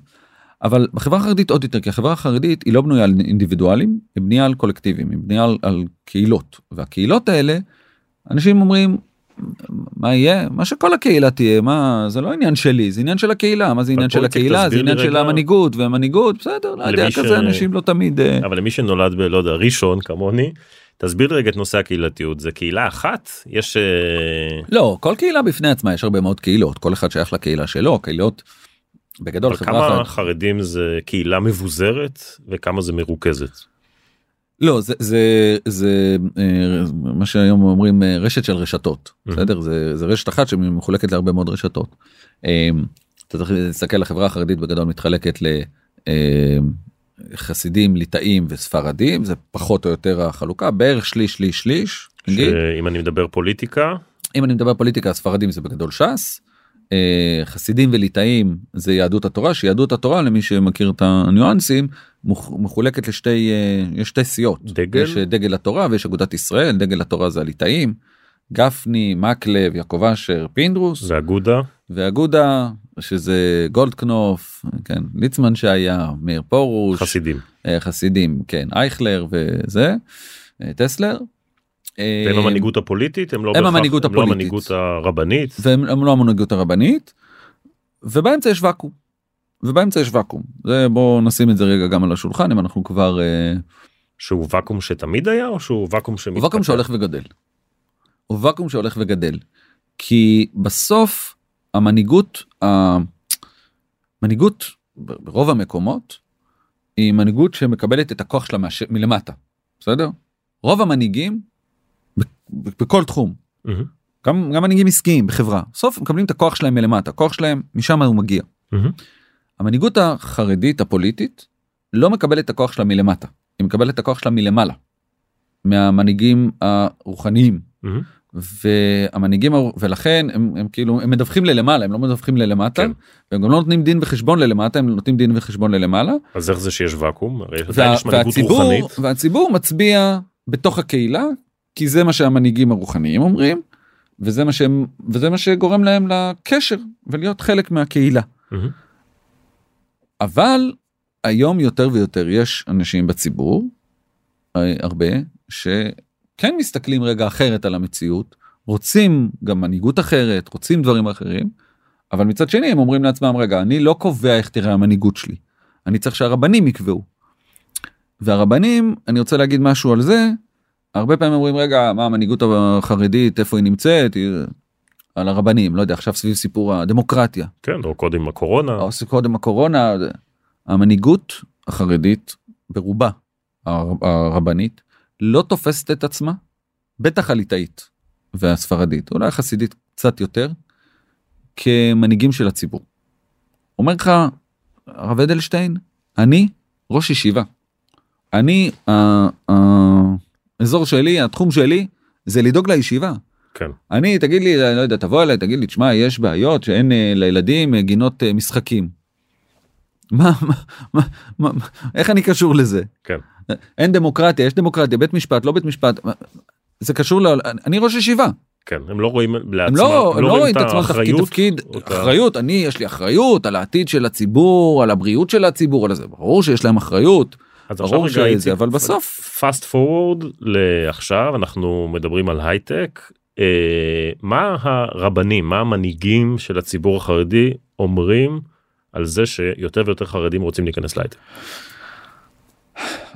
אבל בחברה החרדית עוד יותר כי החברה החרדית היא לא בנויה על אינדיבידואלים היא בנויה על קולקטיבים היא בנויה על, על קהילות והקהילות האלה אנשים אומרים מה יהיה מה שכל הקהילה תהיה מה זה לא עניין שלי זה עניין של הקהילה מה זה עניין של הקהילה זה עניין של המנהיגות והמנהיגות בסדר לא יודע כזה אנשים לא תמיד אה, אבל למי שנולד בלא יודע ראשון כמוני תסביר לי רגע את נושא הקהילתיות זה קהילה אחת יש אה, לא כל קהילה בפני עצמה יש הרבה מאוד קהילות כל אחד שייך לקהילה שלו קהילות. בגדול חברה כמה חרדים זה קהילה מבוזרת וכמה זה מרוכזת. לא זה זה זה אה, מה שהיום אומרים אה, רשת של רשתות בסדר זה זה רשת אחת שמחולקת להרבה מאוד רשתות. אתה צריך להסתכל לחברה החרדית בגדול מתחלקת לחסידים ליטאים וספרדים זה פחות או יותר החלוקה בערך שליש שליש שליש. אם אני מדבר פוליטיקה אם אני מדבר פוליטיקה הספרדים זה בגדול ש"ס. חסידים וליטאים זה יהדות התורה שיהדות התורה למי שמכיר את הניואנסים מחולקת לשתי אה, יש שתי סיעות דגל יש אה, דגל התורה ויש אגודת ישראל דגל התורה זה הליטאים. גפני מקלב יעקב אשר פינדרוס ואגודה ואגודה שזה גולדקנופ כן ליצמן שהיה מאיר פרוש חסידים אה, חסידים כן אייכלר וזה טסלר. והם המנהיגות הפוליטית הם לא הם המנהיגות הפוליטית. הם לא המנהיגות הרבנית והם לא המנהיגות הרבנית. ובאמצע יש ואקום. ובאמצע יש ואקום זה בוא נשים את זה רגע גם על השולחן אם אנחנו כבר אה, שהוא ואקום שתמיד היה או שהוא ואקום שמתפתח? ואקום שהולך וגדל. הוא ואקום שהולך וגדל כי בסוף המנהיגות המנהיגות ברוב המקומות היא מנהיגות שמקבלת את הכוח שלה מש... מלמטה בסדר רוב המנהיגים בכל תחום mm-hmm. גם גם מנהיגים עסקיים בחברה בסוף מקבלים את הכוח שלהם מלמטה הכוח שלהם משם הוא מגיע. Mm-hmm. המנהיגות החרדית הפוליטית לא מקבלת את הכוח שלה מלמטה, היא מקבלת את הכוח שלה מלמעלה, מהמנהיגים הרוחניים. Mm-hmm. והמנהיגים ולכן הם, הם כאילו הם מדווחים ללמעלה הם לא מדווחים ללמטה כן. והם גם לא נותנים דין וחשבון ללמטה הם נותנים דין וחשבון ללמעלה. אז איך זה שיש ואקום? וה, והציבור, והציבור מצביע בתוך הקהילה כי זה מה שהמנהיגים הרוחניים אומרים וזה מה שהם וזה מה שגורם להם לקשר ולהיות חלק מהקהילה. Mm-hmm. אבל היום יותר ויותר יש אנשים בציבור, אה, הרבה, שכן מסתכלים רגע אחרת על המציאות, רוצים גם מנהיגות אחרת, רוצים דברים אחרים, אבל מצד שני הם אומרים לעצמם רגע אני לא קובע איך תראה המנהיגות שלי, אני צריך שהרבנים יקבעו. והרבנים אני רוצה להגיד משהו על זה הרבה פעמים אומרים רגע מה המנהיגות החרדית איפה היא נמצאת? היא... על הרבנים לא יודע עכשיו סביב סיפור הדמוקרטיה. כן או קודם הקורונה. או קודם הקורונה המנהיגות החרדית ברובה הרבנית לא תופסת את עצמה בטח הליטאית והספרדית אולי החסידית קצת יותר כמנהיגים של הציבור. אומר לך הרב אדלשטיין אני ראש ישיבה אני האזור שלי התחום שלי זה לדאוג לישיבה כן. אני תגיד לי לא יודע תבוא אליי תגיד לי תשמע יש בעיות שאין אה, לילדים אה, גינות אה, משחקים. מה, מה, מה, מה, איך אני קשור לזה? כן. אין דמוקרטיה יש דמוקרטיה בית משפט לא בית משפט זה קשור ל... אני ראש ישיבה. כן הם לא רואים לעצמם הם לא, הם לא רואים את עצמם תפקיד תפקיד אחריות אני יש לי אחריות על העתיד של הציבור על הבריאות של הציבור על זה ברור שיש להם אחריות. אז ברור שזה אבל בסוף פאסט פורוורד לעכשיו אנחנו מדברים על הייטק אה, מה הרבנים, מה המנהיגים של הציבור החרדי אומרים על זה שיותר ויותר חרדים רוצים להיכנס להייטק?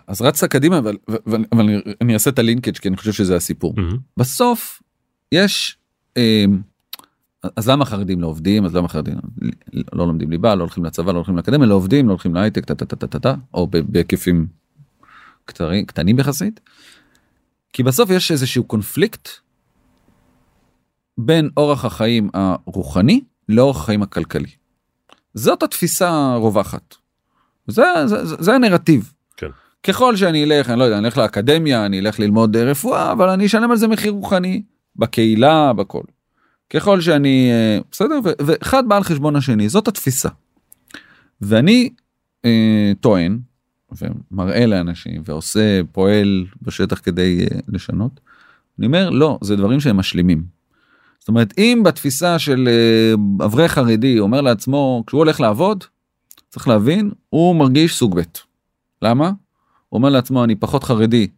אז רצת קדימה אבל, אבל, אבל אני אעשה את הלינקג' כי אני חושב שזה הסיפור. Mm-hmm. בסוף יש אה, אז למה חרדים לא עובדים אז למה חרדים לא לומדים ליבה לא הולכים לצבא לא הולכים לאקדמיה לא עובדים לא הולכים להייטק טה טה טה טה טה או בהיקפים קטנים, קטנים יחסית. כי בסוף יש איזשהו קונפליקט בין אורח החיים הרוחני לאורח החיים הכלכלי. זאת התפיסה הרווחת. זה, זה, זה, זה הנרטיב. ככל שאני אלך, אני לא יודע, אני אלך לאקדמיה, אני אלך ללמוד רפואה, אבל אני אשלם על זה מחיר רוחני, בקהילה, בכל. ככל שאני, אה, בסדר, ואחד בא על חשבון השני, זאת התפיסה. ואני אה, טוען, ומראה לאנשים, ועושה, פועל בשטח כדי אה, לשנות, אני אומר, לא, זה דברים שהם משלימים. זאת אומרת אם בתפיסה של אה, אברך חרדי אומר לעצמו כשהוא הולך לעבוד צריך להבין הוא מרגיש סוג ב'. למה? הוא אומר לעצמו אני פחות חרדי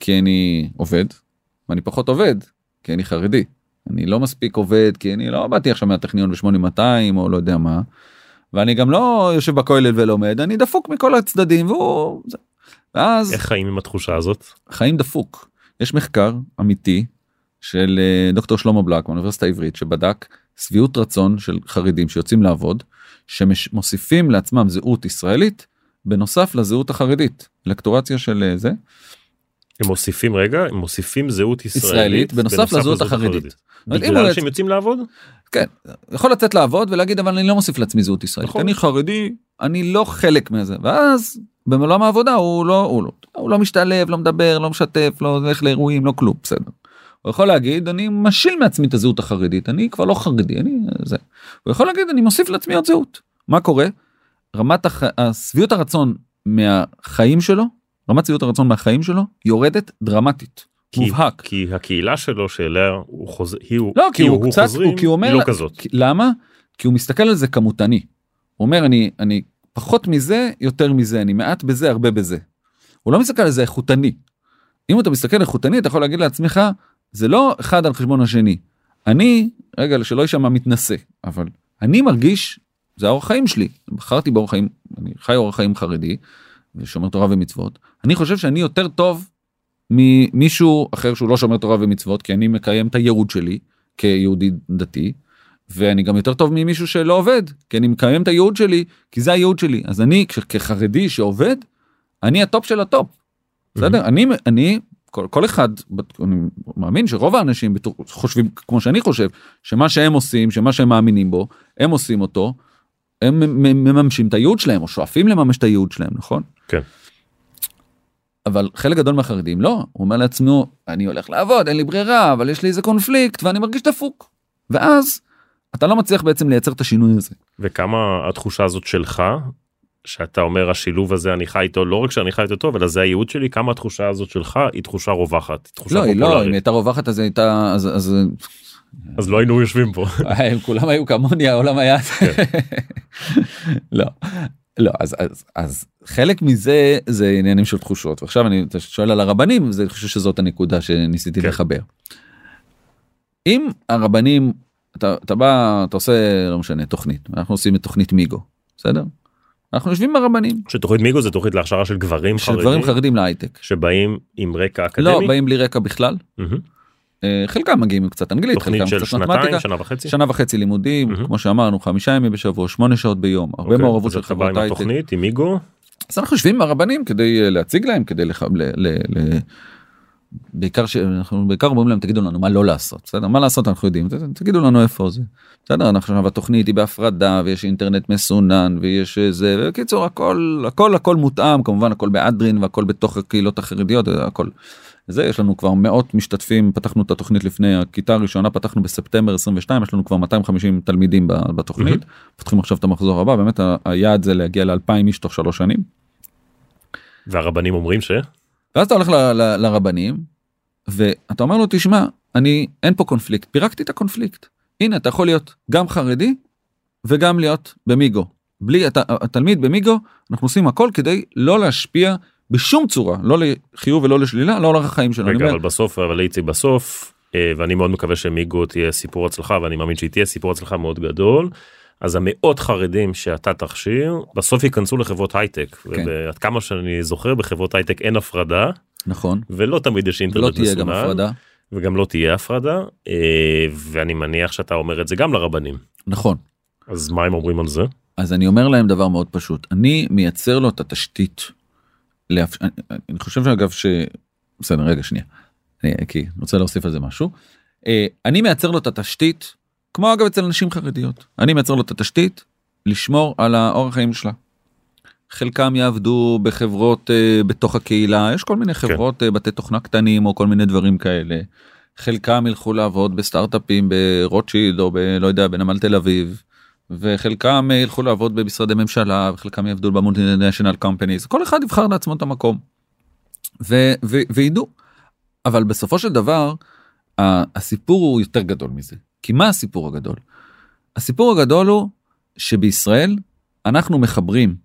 כי אני עובד ואני פחות עובד כי אני חרדי אני לא מספיק עובד כי אני לא באתי עכשיו מהטכניון ב-8200 או לא יודע מה. ואני גם לא יושב בכולל ולומד אני דפוק מכל הצדדים והוא. ואז איך חיים עם התחושה הזאת? חיים דפוק יש מחקר אמיתי של אה, דוקטור שלמה בלק באוניברסיטה העברית שבדק שביעות רצון של חרדים שיוצאים לעבוד שמוסיפים לעצמם זהות ישראלית בנוסף לזהות החרדית לקטורציה של אה, זה הם מוסיפים רגע הם מוסיפים זהות ישראלית, ישראלית בנוסף לזהות החרדית. בגלל שהם יוצאים לעבוד? כן יכול לצאת לעבוד ולהגיד אבל אני לא מוסיף לעצמי זהות ישראלית נכון. אני חרדי אני לא חלק מזה ואז בעולם העבודה הוא לא הוא לא הוא לא משתלב לא מדבר לא משתף לא הולך לאירועים לא כלום בסדר. הוא יכול להגיד אני משיל מעצמי את הזהות החרדית אני כבר לא חרדי אני זה. הוא יכול להגיד אני מוסיף לעצמי עוד זהות. מה קורה? רמת הח... שביעות הרצון מהחיים שלו רמת שביעות הרצון מהחיים שלו יורדת דרמטית. כי- מובהק. כי הקהילה שלו שאליה הוא חוזר, היא הוא, לא כי היא הוא קצת חוזרים, הוא כי הוא אומר היא לא כזאת. למה כי הוא מסתכל על זה כמותני. הוא אומר אני אני פחות מזה יותר מזה אני מעט בזה הרבה בזה. הוא לא מסתכל על זה איכותני. אם אתה מסתכל איכותני אתה יכול להגיד לעצמך זה לא אחד על חשבון השני. אני רגע שלא יישמע מתנשא אבל אני מרגיש זה האורח חיים שלי בחרתי באורח חיים אני חי אורח חיים חרדי ושומר תורה ומצוות אני חושב שאני יותר טוב ממישהו אחר שהוא לא שומר תורה ומצוות כי אני מקיים את הייעוד שלי כיהודי דתי ואני גם יותר טוב ממישהו שלא עובד כי אני מקיים את הייעוד שלי כי זה הייעוד שלי אז אני כחרדי שעובד אני הטופ של הטופ. בסדר אני אני כל, כל אחד אני מאמין שרוב האנשים חושבים כמו שאני חושב שמה שהם עושים שמה שהם מאמינים בו הם עושים אותו. הם מממשים את הייעוד שלהם או שואפים לממש את הייעוד שלהם נכון. כן. אבל חלק גדול מהחרדים לא הוא אומר לעצמו אני הולך לעבוד אין לי ברירה אבל יש לי איזה קונפליקט ואני מרגיש דפוק. ואז אתה לא מצליח בעצם לייצר את השינוי הזה. וכמה התחושה הזאת שלך שאתה אומר השילוב הזה אני חי איתו לא רק שאני חי איתו טוב אלא זה הייעוד שלי כמה התחושה הזאת שלך היא תחושה רווחת תחושה לא היא לא אם היא הייתה רווחת אז הייתה אז אז אז לא היינו יושבים פה הם כולם היו כמוני העולם היה לא לא אז אז אז חלק מזה זה עניינים של תחושות ועכשיו אני שואל על הרבנים זה אני חושב שזאת הנקודה שניסיתי כן. לחבר. אם הרבנים אתה, אתה בא אתה עושה לא משנה תוכנית אנחנו עושים את תוכנית מיגו בסדר. אנחנו יושבים הרבנים שתוכנית מיגו זה תוכנית להכשרה של גברים של חרדים דברים חרדים להייטק. שבאים עם רקע אקדמי לא באים בלי רקע בכלל מהמם. אה, חלקם מגיעים עם קצת אנגלית תוכנית חלקם של שנתיים מתמטיקה. שנה וחצי שנה וחצי לימודים מהמם. כמו שאמרנו חמישה ימים בשבוע שמונה שעות ביום הרבה אוקיי, מעורבות אז של אתה בא חברות עם הייטק התוכנית עם מיגו אז אנחנו יושבים עם הרבנים כדי אה, להציג להם כדי לח... ל... ל... ל... בעיקר שאנחנו בעיקר אומרים להם תגידו לנו מה לא לעשות בסדר מה לעשות אנחנו יודעים תגידו לנו איפה זה. בסדר אנחנו עכשיו התוכנית היא בהפרדה ויש אינטרנט מסונן ויש אה, זה בקיצור הכל הכל הכל מותאם כמובן הכל באדרין והכל בתוך הקהילות החרדיות הכל. זה יש לנו כבר מאות משתתפים פתחנו את התוכנית לפני הכיתה הראשונה פתחנו בספטמבר 22 יש לנו כבר 250 תלמידים בתוכנית. פותחים עכשיו את המחזור הבא באמת ה- היעד זה להגיע ל-2000 איש תוך שלוש שנים. והרבנים אומרים ש... ואז אתה הולך ל, ל, לרבנים ואתה אומר לו תשמע אני אין פה קונפליקט. פירקתי את הקונפליקט. הנה אתה יכול להיות גם חרדי וגם להיות במיגו. בלי התלמיד במיגו אנחנו עושים הכל כדי לא להשפיע בשום צורה לא לחיוב ולא לשלילה לא על אורח החיים שלנו. רגע אבל בסוף אבל איציק בסוף אה, ואני מאוד מקווה שמיגו תהיה סיפור הצלחה ואני מאמין שהיא תהיה סיפור הצלחה מאוד גדול. אז המאות חרדים שאתה תכשיר בסוף ייכנסו לחברות הייטק כן. ועד כמה שאני זוכר בחברות הייטק אין הפרדה נכון ולא תמיד יש אינטרנט ולא תהיה גם מסונן, הפרדה וגם לא תהיה הפרדה אה, ואני מניח שאתה אומר את זה גם לרבנים נכון אז מה הם אומרים על זה אז אני אומר להם דבר מאוד פשוט אני מייצר לו את התשתית. לאפ... אני, אני חושב שאגב ש... בסדר רגע שנייה. אני, כי רוצה להוסיף על זה משהו. אה, אני מייצר לו את התשתית כמו אגב אצל נשים חרדיות אני מייצר לו את התשתית לשמור על האורח חיים שלה. חלקם יעבדו בחברות אה, בתוך הקהילה יש כל מיני חברות אה, בתי תוכנה קטנים או כל מיני דברים כאלה. חלקם ילכו לעבוד בסטארט-אפים ברוטשילד או ב... לא יודע בנמל תל אביב. וחלקם ילכו לעבוד במשרדי ממשלה וחלקם יעבדו במולטינשיונל קומפניז כל אחד יבחר לעצמו את המקום. ו- ו- וידעו. אבל בסופו של דבר הסיפור הוא יותר גדול מזה. כי מה הסיפור הגדול? הסיפור הגדול הוא שבישראל אנחנו מחברים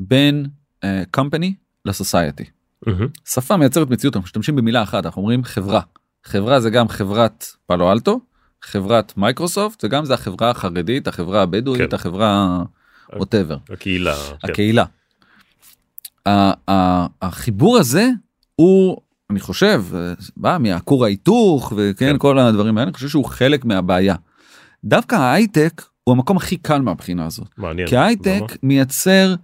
בין אה, company ל society. מהמם. שפה מייצרת מציאות אנחנו משתמשים במילה אחת אנחנו אומרים חברה. חברה זה גם חברת פאלו אלטו חברת מייקרוסופט וגם זה החברה החרדית החברה הבדואית כן. החברה whatever הקהילה. כן. הקהילה. ה- החיבור הזה הוא אני חושב בא מהכור ההיתוך וכן כן. כל הדברים האלה אני חושב שהוא חלק מהבעיה. דווקא ההייטק הוא המקום הכי קל מהבחינה הזאת מעניין. כי ההייטק? מייצר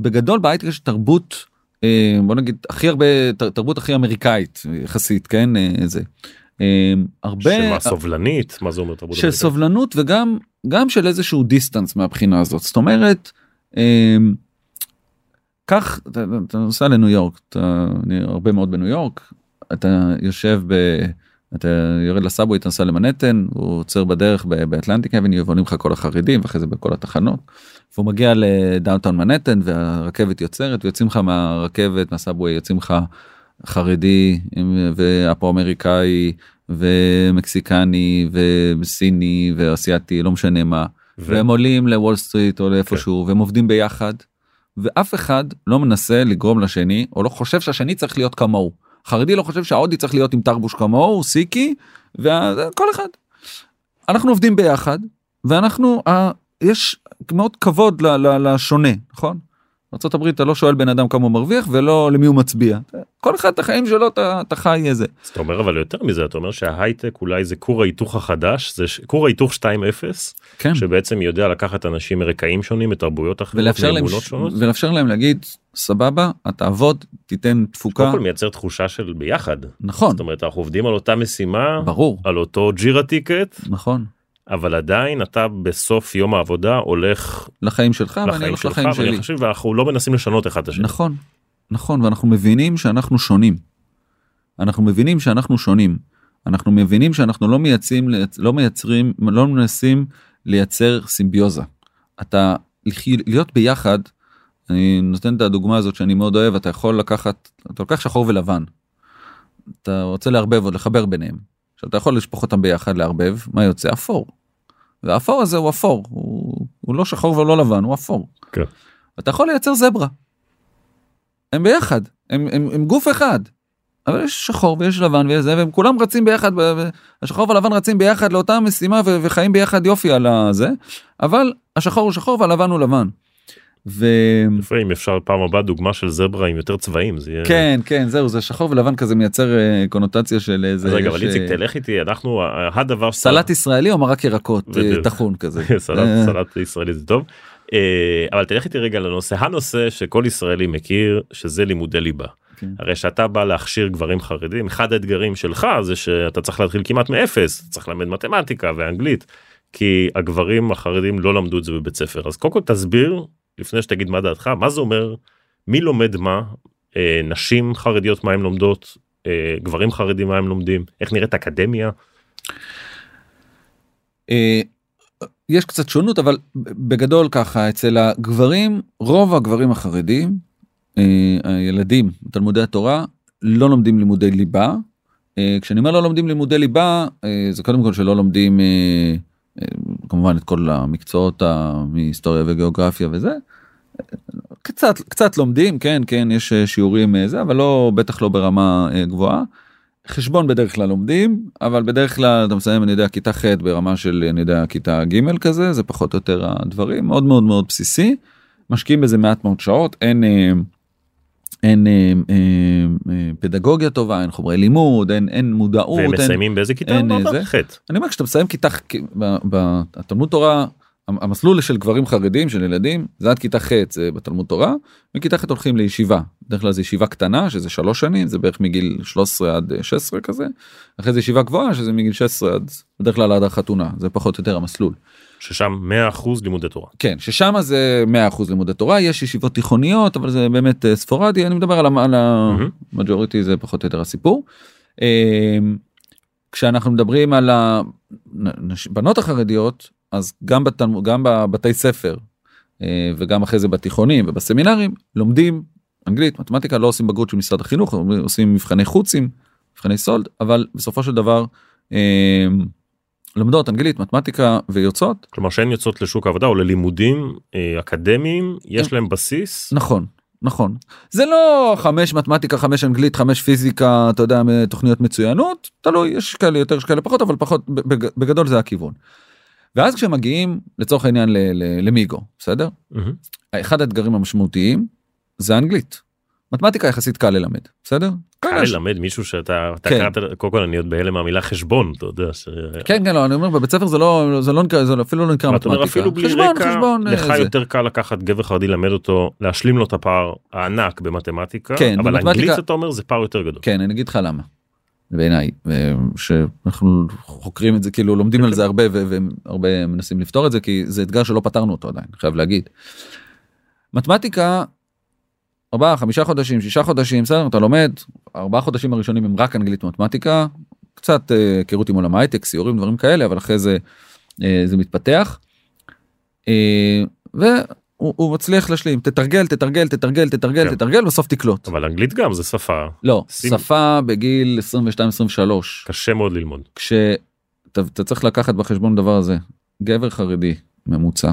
בגדול בהייטק יש תרבות אה, בוא נגיד הכי הרבה תרבות הכי אמריקאית יחסית כן אה, זה. אה, הרבה שמה סובלנית מה זה אומר תרבות של? סובלנות וגם גם של איזשהו distance מהבחינה הזאת זאת אומרת. קח אתה, אתה נוסע לניו יורק אתה אני הרבה מאוד בניו יורק אתה יושב ב... אתה יורד ל subway אתה נוסע למנהטן הוא עוצר בדרך ב- ב Atlantic Avenue ועולים לך כל החרדים ואחרי זה בכל התחנות. והוא מגיע ל downtown מנהטן והרכבת עוצרת ויוצאים לך מהרכבת מה subway יוצאים לך חרדי ואפרו-אמריקאי ומקסיקני וסיני ואסייתי לא משנה מה ו- והם עולים לוול סטריט או לאיפשהו והם עובדים ביחד ואף אחד לא מנסה לגרום לשני או לא חושב שהשני צריך להיות כמוהו. חרדי לא חושב שההודי צריך להיות עם תרבוש כמוהו סיקי וכל אחד. אנחנו עובדים ביחד ואנחנו יש מאוד כבוד ל- ל- לשונה נכון. ארה"ב אתה לא שואל בן אדם כמה הוא מרוויח ולא למי הוא מצביע. כל אחד את החיים שלו אתה, אתה חי איזה. אז אתה אומר אבל יותר מזה אתה אומר שההייטק אולי זה כור ההיתוך החדש זה ש- כור ההיתוך 2.0 כן. שבעצם יודע לקחת אנשים מרקעים שונים מתרבויות אחרות ולאפשר להם, מאמונות שונות. ולאפשר להם להגיד סבבה אתה תעבוד תיתן תפוקה. קודם כל מייצר תחושה של ביחד. נכון. זאת אומרת אנחנו עובדים על אותה משימה ברור. על אותו ג'ירה טיקט. נכון אבל עדיין אתה בסוף יום העבודה הולך לחיים שלך ואני לחיים הולך שלך לחיים שלי ואני חושב ואנחנו לא מנסים לשנות אחד את השני. נכון נכון ואנחנו מבינים שאנחנו שונים. אנחנו מבינים שאנחנו שונים. אנחנו מבינים שאנחנו לא מייצרים לא מייצרים לא מנסים לייצר סימביוזה. אתה להיות ביחד אני נותן את הדוגמה הזאת שאני מאוד אוהב אתה יכול לקחת אתה לוקח שחור ולבן. אתה רוצה לערבב או לחבר ביניהם. עכשיו אתה יכול לשפוך אותם ביחד לערבב מה יוצא אפור. והאפור הזה הוא אפור הוא, הוא לא שחור ולא לבן הוא אפור. כן. אתה יכול לייצר זברה. הם ביחד הם, הם, הם גוף אחד. אבל יש שחור ויש לבן ויש זה והם כולם רצים ביחד השחור והלבן רצים ביחד לאותה משימה וחיים ביחד יופי על הזה אבל השחור הוא שחור והלבן הוא לבן. וכן יפה, אם אפשר פעם הבאה דוגמה של זברה עם יותר צבעים זה יהיה. כן זהו זה שחור ולבן כזה מייצר אה, קונוטציה של איזה רגע אבל איציק תלך איתי אנחנו הדבר סלט ישראלי או מרק ירקות אה. טחון כזה. סלט אה, סלט ישראלי זה טוב. אבל תלך איתי רגע לנושא הנושא שכל ישראלי מכיר שזה לימודי ליבה. כן. הרי שאתה בא להכשיר גברים חרדים אחד האתגרים שלך זה שאתה צריך להתחיל כמעט מאפס צריך ללמד מתמטיקה ואנגלית כי הגברים החרדים לא למדו את זה בבית ספר אז קודם כל תסביר לפני שתגיד מה דעתך מה זה אומר מי לומד מה אה, נשים חרדיות מה הם לומדות אה, גברים חרדים מה הם לומדים איך נראית אקדמיה אה, יש קצת שונות אבל בגדול ככה אצל הגברים רוב הגברים החרדים אה, הילדים תלמודי התורה לא לומדים לימודי ליבה. אה, כשאני אומר לא לומדים לימודי ליבה זה קודם כל שלא לומדים כמובן את כל המקצועות מהיסטוריה וגיאוגרפיה וזה. קצת קצת לומדים כן כן יש אה, שיעורים אה, זה אבל לא בטח לא ברמה אה, גבוהה. חשבון בדרך כלל לומדים אבל בדרך כלל אתה מסיים אני יודע כיתה ח' ברמה של אני יודע כיתה ג' כזה זה פחות או יותר הדברים מאוד מאוד מאוד בסיסי. משקיעים בזה מעט מאוד שעות אין אין אה, אה, אה, פדגוגיה טובה אין חומרי לימוד אין אין מודעות והם אין, מסיימים באיזה כיתה? זה. ח'. אני אומר כשאתה מסיים כיתה בתלמוד תורה המסלול של גברים חרדים של ילדים זה עד כיתה ח' זה בתלמוד תורה מכיתה ח' הולכים לישיבה בדרך כלל זה ישיבה קטנה שזה שלוש שנים זה בערך מגיל 13 עד אה, 16 כזה אחרי זה ישיבה גבוהה שזה מגיל 16 עד בדרך כלל עד החתונה זה פחות או יותר המסלול ששם 100% לימודי תורה. כן ששם זה 100% לימודי תורה יש ישיבות תיכוניות אבל זה באמת אה, ספורדי אני מדבר על. המג'וריטי זה פחות או יותר הסיפור. אה, כשאנחנו מדברים על הבנות החרדיות אז גם בתלמוד גם בבתי ספר אה, וגם אחרי זה בתיכונים ובסמינרים לומדים אנגלית מתמטיקה לא עושים בגרות של משרד החינוך עושים מבחני חוצים מבחני סולד אבל בסופו של דבר לומדות אנגלית מתמטיקה ויוצאות כלומר שהן יוצאות לשוק העבודה או ללימודים אה, אקדמיים יש להם בסיס נכון נכון זה לא חמש מתמטיקה חמש אנגלית חמש פיזיקה אתה יודע תוכניות מצוינות תלוי יש כאלה יותר יש כאלה פחות אבל פחות בג- בגדול זה הכיוון. ואז כשמגיעים לצורך העניין למיגו בסדר מהמם. אחד האתגרים המשמעותיים זה אנגלית. מתמטיקה יחסית קל ללמד בסדר? קל יש- ללמד מישהו שאתה אתה כן. קראת קודם כל אני עוד בהלם מהמילה חשבון אתה יודע. ש- כן כן לא אני אומר בבית ספר זה לא זה לא נקרא זה אפילו לא נקרא מתמטיקה אפילו בלי חשבון רקע חשבון לך אה, זה. יותר קל לקחת גבר חרדי ללמד אותו להשלים לו את הפער הענק במתמטיקה כן, אבל במתמטיקה- אנגלית אתה אומר זה פער יותר גדול. כן אני אגיד לך למה. בעיניי אה, שאנחנו חוקרים את זה כאילו לומדים על זה הרבה והרבה מנסים לפתור את זה כי זה אתגר שלא פתרנו אותו עדיין חייב להגיד. מתמטיקה. ארבעה חמישה חודשים שישה חודשים בסדר אתה לומד ארבעה חודשים הראשונים הם רק אנגלית ומתמטיקה קצת אה, היכרות עם עולם ההייטק סיורים דברים כאלה אבל אחרי זה אה, זה מתפתח. אה, והוא הוא מצליח להשלים תתרגל תתרגל תתרגל תתרגל כן. תתרגל בסוף תקלוט. אבל אנגלית גם זה שפה לא, שים- שפה בגיל 22-23, קשה מאוד ללמוד. כשאתה צריך לקחת בחשבון דבר הזה, גבר חרדי ממוצע,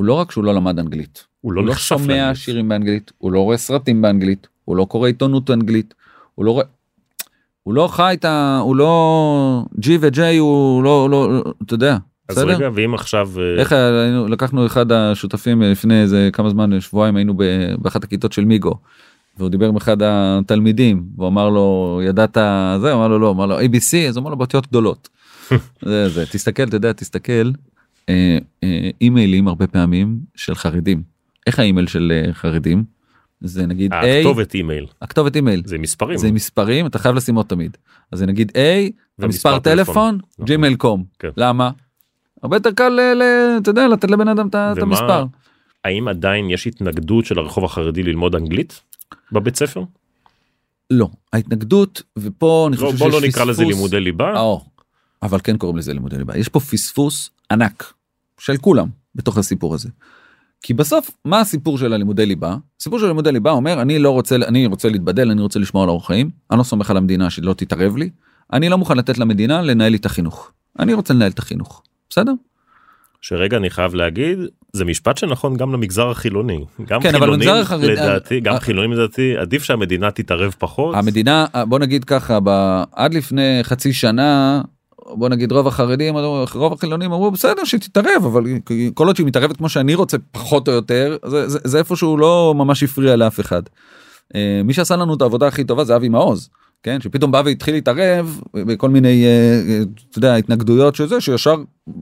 הוא לא רק שהוא לא למד אנגלית, הוא לא הוא לא נחשף שומע לאנגלית. שירים באנגלית, הוא לא רואה סרטים באנגלית, הוא לא קורא עיתונות אנגלית, הוא לא רואה... הוא לא חי את ה... הוא לא... G ו-J הוא לא... לא... אתה יודע, אז בסדר? רגע ואם עכשיו אה, איך היינו, לקחנו אחד השותפים אה, לפני איזה כמה זמן שבועיים היינו באחת הכיתות של מיגו. והוא דיבר עם אחד התלמידים והוא אמר לו ידעת זה הוא אמר לו לא אמר לו ABC אז הוא אמר לו באותיות גדולות. זה, זה תסתכל אתה יודע תסתכל אה, אה, אימיילים הרבה פעמים של חרדים איך האימייל של אה, חרדים זה נגיד A הכתובת אימייל הכתובת אימייל זה מספרים זה מספרים אתה חייב לשים עוד תמיד אז זה נגיד A ומספר טלפון נכון. Gmail com כן. למה? הרבה יותר קל אתה יודע לתת לבן אדם את המספר. האם עדיין יש התנגדות של הרחוב החרדי ללמוד אנגלית בבית ספר? לא ההתנגדות ופה אני לא, חושב בוא שיש לא נקרא לזה פספוס. לימודי ליבה. אבל כן קוראים לזה לימודי ליבה יש פה פספוס ענק של כולם בתוך הסיפור הזה. כי בסוף מה הסיפור של הלימודי ליבה? הסיפור של לימודי ליבה אומר אני לא רוצה אני רוצה להתבדל אני רוצה לשמור על אורח חיים אני לא סומך על המדינה שלא תתערב לי אני לא מוכן לתת למדינה לנהל לי את החינוך אני רוצה לנהל את החינוך. בסדר? שרגע אני חייב להגיד זה משפט שנכון גם למגזר החילוני. גם כן, חילונים החרדי- לדעתי גם אה, חילונים לדעתי עדיף שהמדינה תתערב פחות. המדינה בוא נגיד ככה ב- עד לפני חצי שנה בוא נגיד רוב החרדים רוב החילונים אמרו בסדר שתתערב אבל כל עוד שהיא מתערבת כמו שאני רוצה פחות או יותר זה, זה, זה איפה שהוא לא ממש הפריע לאף אחד. אה, מי שעשה לנו את העבודה הכי טובה זה אבי מעוז. כן שפתאום בא והתחיל להתערב בכל מיני אה, אה, אתה יודע התנגדויות שזה שישר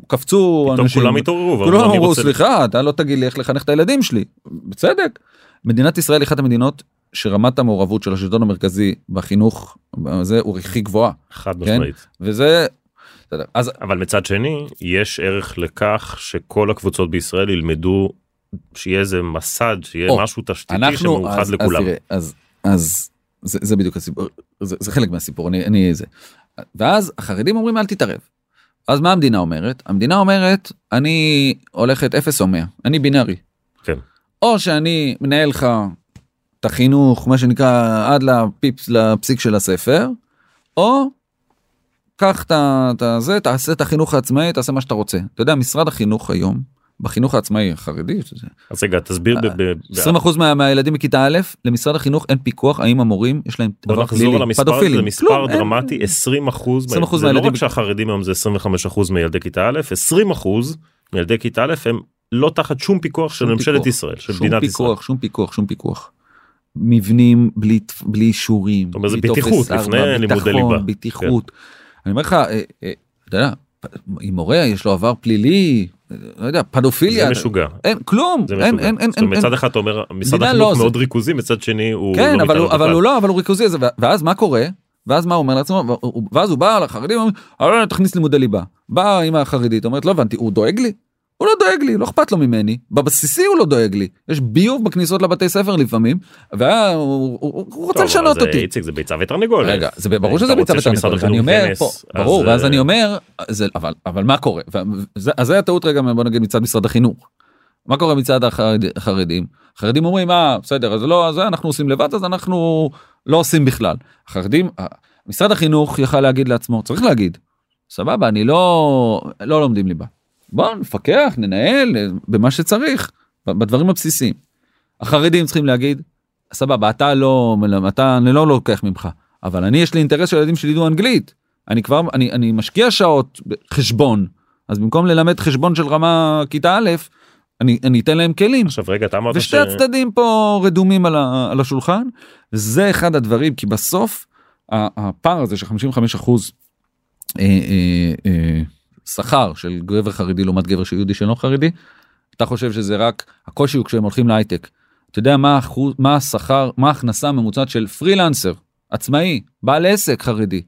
קפצו פתאום אנשים כולם התעוררו. כולם ואמרו, "אני אמרו רוצה- סליחה אתה לא תגיד לי איך לחנך את הילדים שלי בצדק. מדינת ישראל היא אחת המדינות שרמת המעורבות של השלטון המרכזי בחינוך זה הוא הכי גבוהה חד כן? משמעית. וזה. אז אבל מצד שני יש ערך לכך שכל הקבוצות בישראל ילמדו שיהיה איזה מסד שיהיה או, משהו תשתיתי אנחנו שמאוחד אז, אז לכולם. תראה, אז אז זה, זה בדיוק הסיפור זה, זה חלק מהסיפור אני אני זה ואז החרדים אומרים אל תתערב. אז מה המדינה אומרת המדינה אומרת אני הולכת 0 או 100 אני בינארי. כן. או שאני מנהל לך את החינוך מה שנקרא עד לפיפס לפסיק של הספר או קח את ה- את הזה תעשה את החינוך העצמאי תעשה מה שאתה רוצה אתה יודע משרד החינוך היום בחינוך העצמאי החרדי שזה אז רגע תסביר ב- אה, ב- ב- 20% מה, מהילדים מכיתה א' למשרד החינוך אין פיקוח האם המורים יש להם בוא נחזור פלילי המספר הזה פדופילים זה מספר. דרמטי 20 אחוז 20% זה לא רק שהחרדים היום זה 25 אחוז מילדי כיתה א' 20 אחוז מילדי כיתה א' הם לא תחת שום פיקוח של ממשלת. ישראל של מדינת ישראל. שום פיקוח שום פיקוח. מבנים בלי בלי אישורים. זה בלי טופס ארבע, ביטחון. בטיחות. אני אומר לך, אה, אה, אתה יודע, אם מורה יש לו עבר פלילי, אה, לא יודע, פדופיליה. זה משוגע. אין כלום, זה אין, משוגע. אין, אין, זאת אומרת, אין, מצד אחד אתה אומר משרד מדינה החינוך לא, מאוד זה- ריכוזי מצד שני הוא כן לא אבל הוא, מתערב אבל. הוא לא אבל הוא ריכוזי ואז מה קורה ואז מה הוא אומר לעצמו ואז הוא בא לחרדים אומר, "אה, תכניס לימודי ליבה באה אמא החרדית אומרת לא הבנתי הוא דואג לי. הוא לא דואג לי לא אכפת לו ממני. בבסיסי הוא לא דואג לי. יש ביוב בכניסות לבתי ספר לפעמים והוא הוא- הוא- רוצה טוב, לשנות זה- אותי. איציק זה ביצה ותרנגולת. רגע זה ברור שזה ביצה ותרנגולת. אני אומר פה אז, ברור ואז אה, אני אומר זה אבל אבל מה קורה? וזה- אז זה הטעות רגע בוא נגיד מצד משרד החינוך. מה קורה מצד החרד- החרדים? החרדים אומרים אה בסדר אז לא אז אנחנו עושים לבד אז אנחנו לא עושים בכלל. החרדים משרד החינוך יכל להגיד לעצמו צריך להגיד סבבה אני לא לא לומדים ליבה בוא נפקח ננהל אה, במה שצריך בדברים הבסיסיים. החרדים צריכים להגיד סבבה אתה לא אתה אני לא לוקח ממך אבל אני יש לי אינטרס שהילדים שלי ידעו אנגלית אני כבר אני אני משקיע שעות בחשבון אז במקום ללמד חשבון של רמה כיתה א' אני, אני אתן להם כלים עכשיו רגע אתה אמרת ושתי ש... הצדדים פה רדומים על, ה, על השולחן וזה אחד הדברים כי בסוף הפער הזה של 55 אחוז אה, אה, אה, שכר של גבר חרדי לעומת גבר של יהודי שאינו חרדי אתה חושב שזה רק הקושי הוא כשהם הולכים להייטק. אתה יודע מה אחוז מה השכר מה ההכנסה הממוצעת של פרילנסר עצמאי בעל עסק חרדי.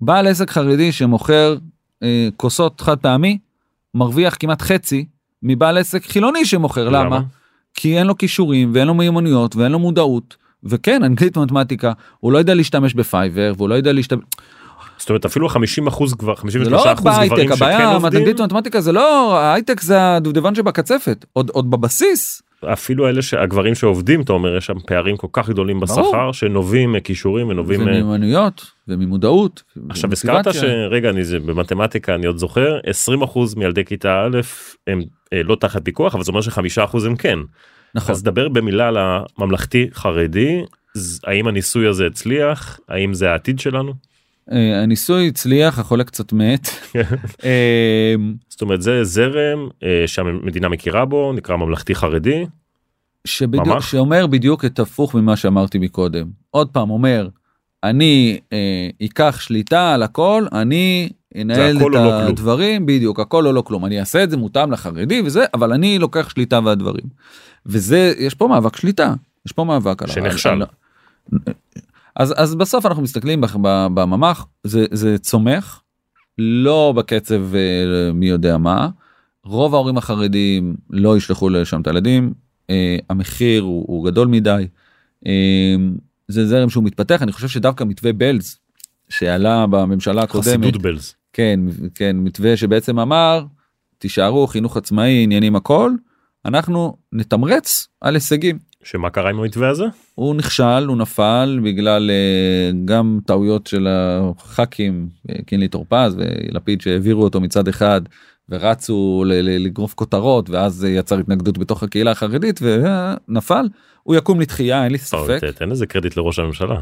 בעל עסק חרדי שמוכר אה, כוסות חד פעמי מרוויח כמעט חצי מבעל עסק חילוני שמוכר למה? למה? כי אין לו כישורים ואין לו מיומנויות ואין לו מודעות וכן אנגלית מתמטיקה הוא לא יודע להשתמש בפייבר והוא לא יודע להשתמש. זאת אומרת אפילו 50 אחוז כבר 53 לא אחוז גברים שכן עובדים. אנגלית מתמטיקה זה לא ההייטק זה הדובדבן שבקצפת עוד עוד בבסיס. אפילו אלה שהגברים שעובדים אתה אומר יש שם פערים כל כך גדולים בשכר שנובעים מכישורים ונובעים ממיומנויות וממודעות. עכשיו הזכרת שרגע אני זה במתמטיקה אני עוד זוכר 20 אחוז מילדי כיתה א' הם אה, לא תחת פיקוח אבל זה אומר שחמישה אחוז הם כן. נכון. אז דבר במילה על הממלכתי חרדי האם הניסוי הזה הצליח האם זה העתיד שלנו. אה, הניסוי הצליח החולה קצת מת. אה, זאת אומרת זה זרם אה, שהמדינה מכירה בו נקרא ממלכתי חרדי. שבדיוק, שאומר בדיוק את הפוך ממה שאמרתי מקודם עוד פעם אומר אני אה, אקח שליטה על הכל אני אנהל את לא הדברים לא בדיוק הכל או לא כלום אני אעשה את זה מותאם לחרדי וזה אבל אני לוקח שליטה והדברים. וזה יש פה מאבק שליטה יש פה מאבק שנכשל. אז אז בסוף אנחנו מסתכלים בממ"ח זה זה צומח לא בקצב אה, מי יודע מה רוב ההורים החרדים לא ישלחו לשם את הילדים אה, המחיר הוא, הוא גדול מדי אה, זה זרם שהוא מתפתח אני חושב שדווקא מתווה בלז שעלה בממשלה הקודמת חסידות בלז כן כן מתווה שבעצם אמר תישארו חינוך עצמאי עניינים הכל אנחנו נתמרץ על הישגים. שמה קרה עם המתווה הזה? הוא נכשל הוא נפל בגלל uh, גם טעויות של הח"כים אה, קינלי טור פז ולפיד שהעבירו אותו מצד אחד ורצו לגרוף כותרות ואז יצר התנגדות בתוך הקהילה החרדית ונפל הוא יקום לתחייה אין לי ספק. תן איזה קרדיט לראש הממשלה.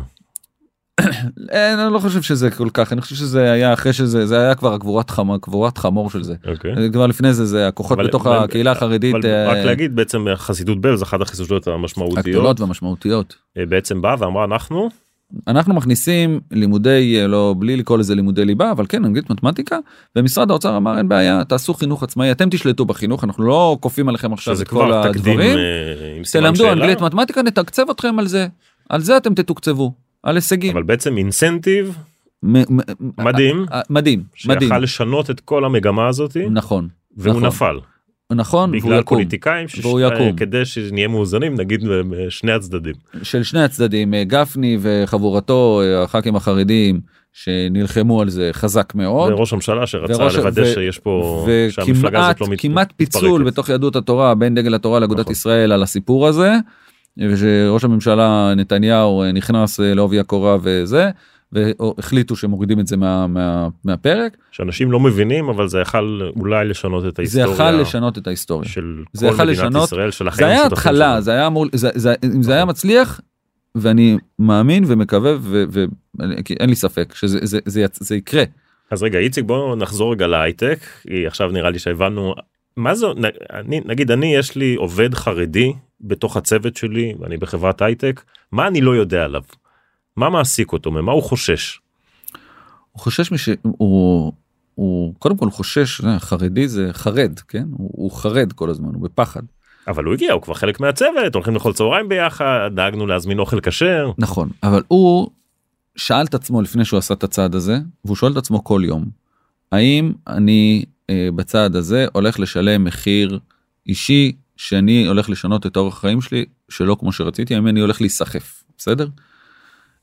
אני לא חושב שזה כל כך אני חושב שזה היה אחרי שזה זה היה כבר הגבורת חמור גבורת חמור של זה. okay. אוקיי. כבר לפני זה זה הכוחות אבל, בתוך אבל, הקהילה החרדית אבל uh, רק להגיד בעצם חסידות בלז אחת החסידות המשמעותיות. הגדולות והמשמעותיות. uh, בעצם באה ואמרה אנחנו אנחנו מכניסים לימודי לא בלי לקרוא לזה לימודי ליבה אבל כן אנגלית מתמטיקה ומשרד האוצר אמר אין בעיה תעשו חינוך עצמאי אתם תשלטו בחינוך אנחנו לא כופים עליכם עכשיו את כל הדברים. תלמדו אנגלית מתמטיקה נתקצב אתכם על זה על זה אתם תתוקצבו על הישגים. אבל בעצם אינסנטיב מדהים מדהים שיכל לשנות את כל המגמה הזאת נכון והוא נכון. נפל. נכון בגלל פוליטיקאים שש... כדי שנהיה מאוזנים נגיד שני הצדדים של שני הצדדים גפני וחבורתו הח"כים החרדים שנלחמו על זה חזק מאוד וראש הממשלה שרצה וראש... לוודא ו... שיש פה שהמפלגה הזאת לא מת... כמעט פיצול בתוך יהדות התורה בין דגל התורה לאגודת נכון. ישראל על הסיפור הזה ושראש הממשלה נתניהו אה, נכנס אה, לעובי הקורה וזה והחליטו שמורידים את זה מה, מה, מהפרק. שאנשים לא מבינים אבל זה יכל אולי לשנות את ההיסטוריה. זה יכל לשנות את ההיסטוריה. של כל מדינת לשנות, ישראל של החיים. זה היה התחלה זה היה אמור זה, זה, זה, זה היה מצליח ואני מאמין ומקווה ואין לי ספק שזה זה, זה, זה, יקרה. אז רגע איציק בוא נחזור רגע להייטק עכשיו נראה לי שהבנו מה זה אני נגיד אני יש לי עובד חרדי בתוך הצוות שלי ואני בחברת הייטק מה אני לא יודע עליו. מה מעסיק אותו ממה הוא חושש. הוא חושש מש... הוא, הוא קודם כל חושש חרדי זה חרד כן הוא, הוא חרד כל הזמן הוא בפחד. אבל הוא הגיע הוא כבר חלק מהצוות הולכים לאכול צהריים ביחד דאגנו להזמין אוכל כשר נכון אבל הוא שאל את עצמו לפני שהוא עשה את הצעד הזה והוא שואל את עצמו כל יום האם אני אה, בצעד הזה הולך לשלם מחיר אישי שאני הולך לשנות את אורח החיים שלי שלא כמו שרציתי האם אני הולך להיסחף בסדר.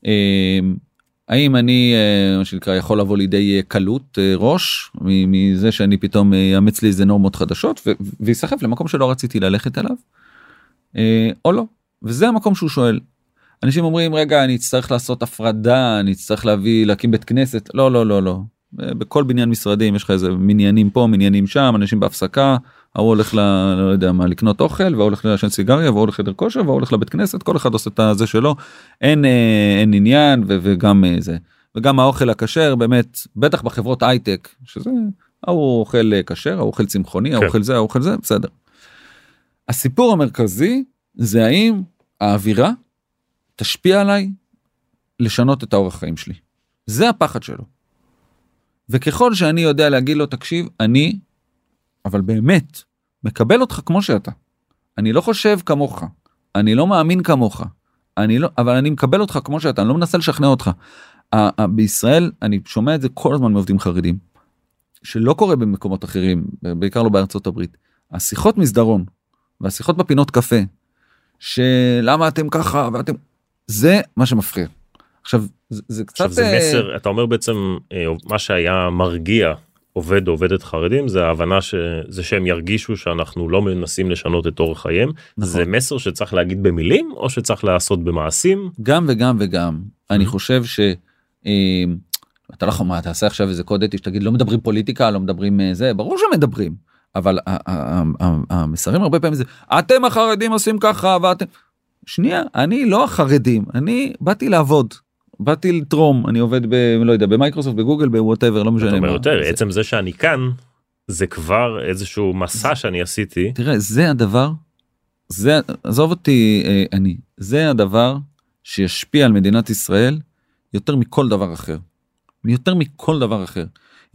אה, האם אני אה, מה שנקרא יכול לבוא לידי קלות ראש מזה שאני פתאום אאמץ לי איזה נורמות חדשות ויסחף למקום שלא רציתי ללכת אליו או לא וזה המקום שהוא שואל. אנשים אומרים רגע אני אצטרך לעשות הפרדה אני אצטרך להביא להקים בית כנסת לא לא לא לא בכל בניין משרדים יש לך איזה מניינים פה מניינים שם אנשים בהפסקה ההוא הולך ל... לא יודע מה לקנות אוכל והוא הולך לעשן סיגריה והוא הולך לחדר כושר והוא הולך לבית כנסת כל אחד עושה את הזה שלו אין אה, אין עניין ו, וגם אה, זה וגם האוכל הכשר באמת בטח בחברות הייטק שזה ההוא אוכל אה, כשר ההוא אוכל צמחוני ההוא כן. אוכל זה ההוא אוכל זה בסדר. הסיפור המרכזי זה האם האווירה תשפיע עליי לשנות את האורח חיים שלי. זה הפחד שלו. וככל שאני יודע להגיד לו תקשיב אני אבל באמת מקבל אותך כמו שאתה. אני לא חושב כמוך אני לא מאמין כמוך אני לא אבל אני מקבל אותך כמו שאתה אני לא מנסה לשכנע אותך. בישראל אני שומע את זה כל הזמן מעובדים חרדים. שלא קורה במקומות אחרים בעיקר לא בארצות הברית. השיחות מסדרון והשיחות בפינות קפה שלמה אתם ככה ואתם זה מה שמפריע. עכשיו זה, זה קצת עכשיו זה אה, מסר אתה אומר בעצם אה, מה שהיה מרגיע עובד או עובדת חרדים זה ההבנה שזה שהם ירגישו שאנחנו לא מנסים לשנות את אורח חייהם. נכון. זה מסר שצריך להגיד במילים או שצריך לעשות במעשים? גם וגם וגם. אני Mhm. חושב ש... אה, אתה לא יכול מה תעשה עכשיו איזה קוד אתי שתגיד לא מדברים פוליטיקה לא מדברים אה, זה ברור שמדברים. אבל המסרים הרבה פעמים זה אתם החרדים עושים ככה ואתם שנייה אני לא החרדים אני באתי לעבוד באתי לתרום אני עובד ב... לא יודע במייקרוסופט בגוגל ב whatever לא משנה מה. יותר זה- עצם זה שאני כאן זה כבר איזשהו מסע שאני עשיתי תראה זה הדבר זה עזוב אותי אה, אני זה הדבר שישפיע על מדינת ישראל יותר מכל דבר אחר. יותר מכל דבר אחר.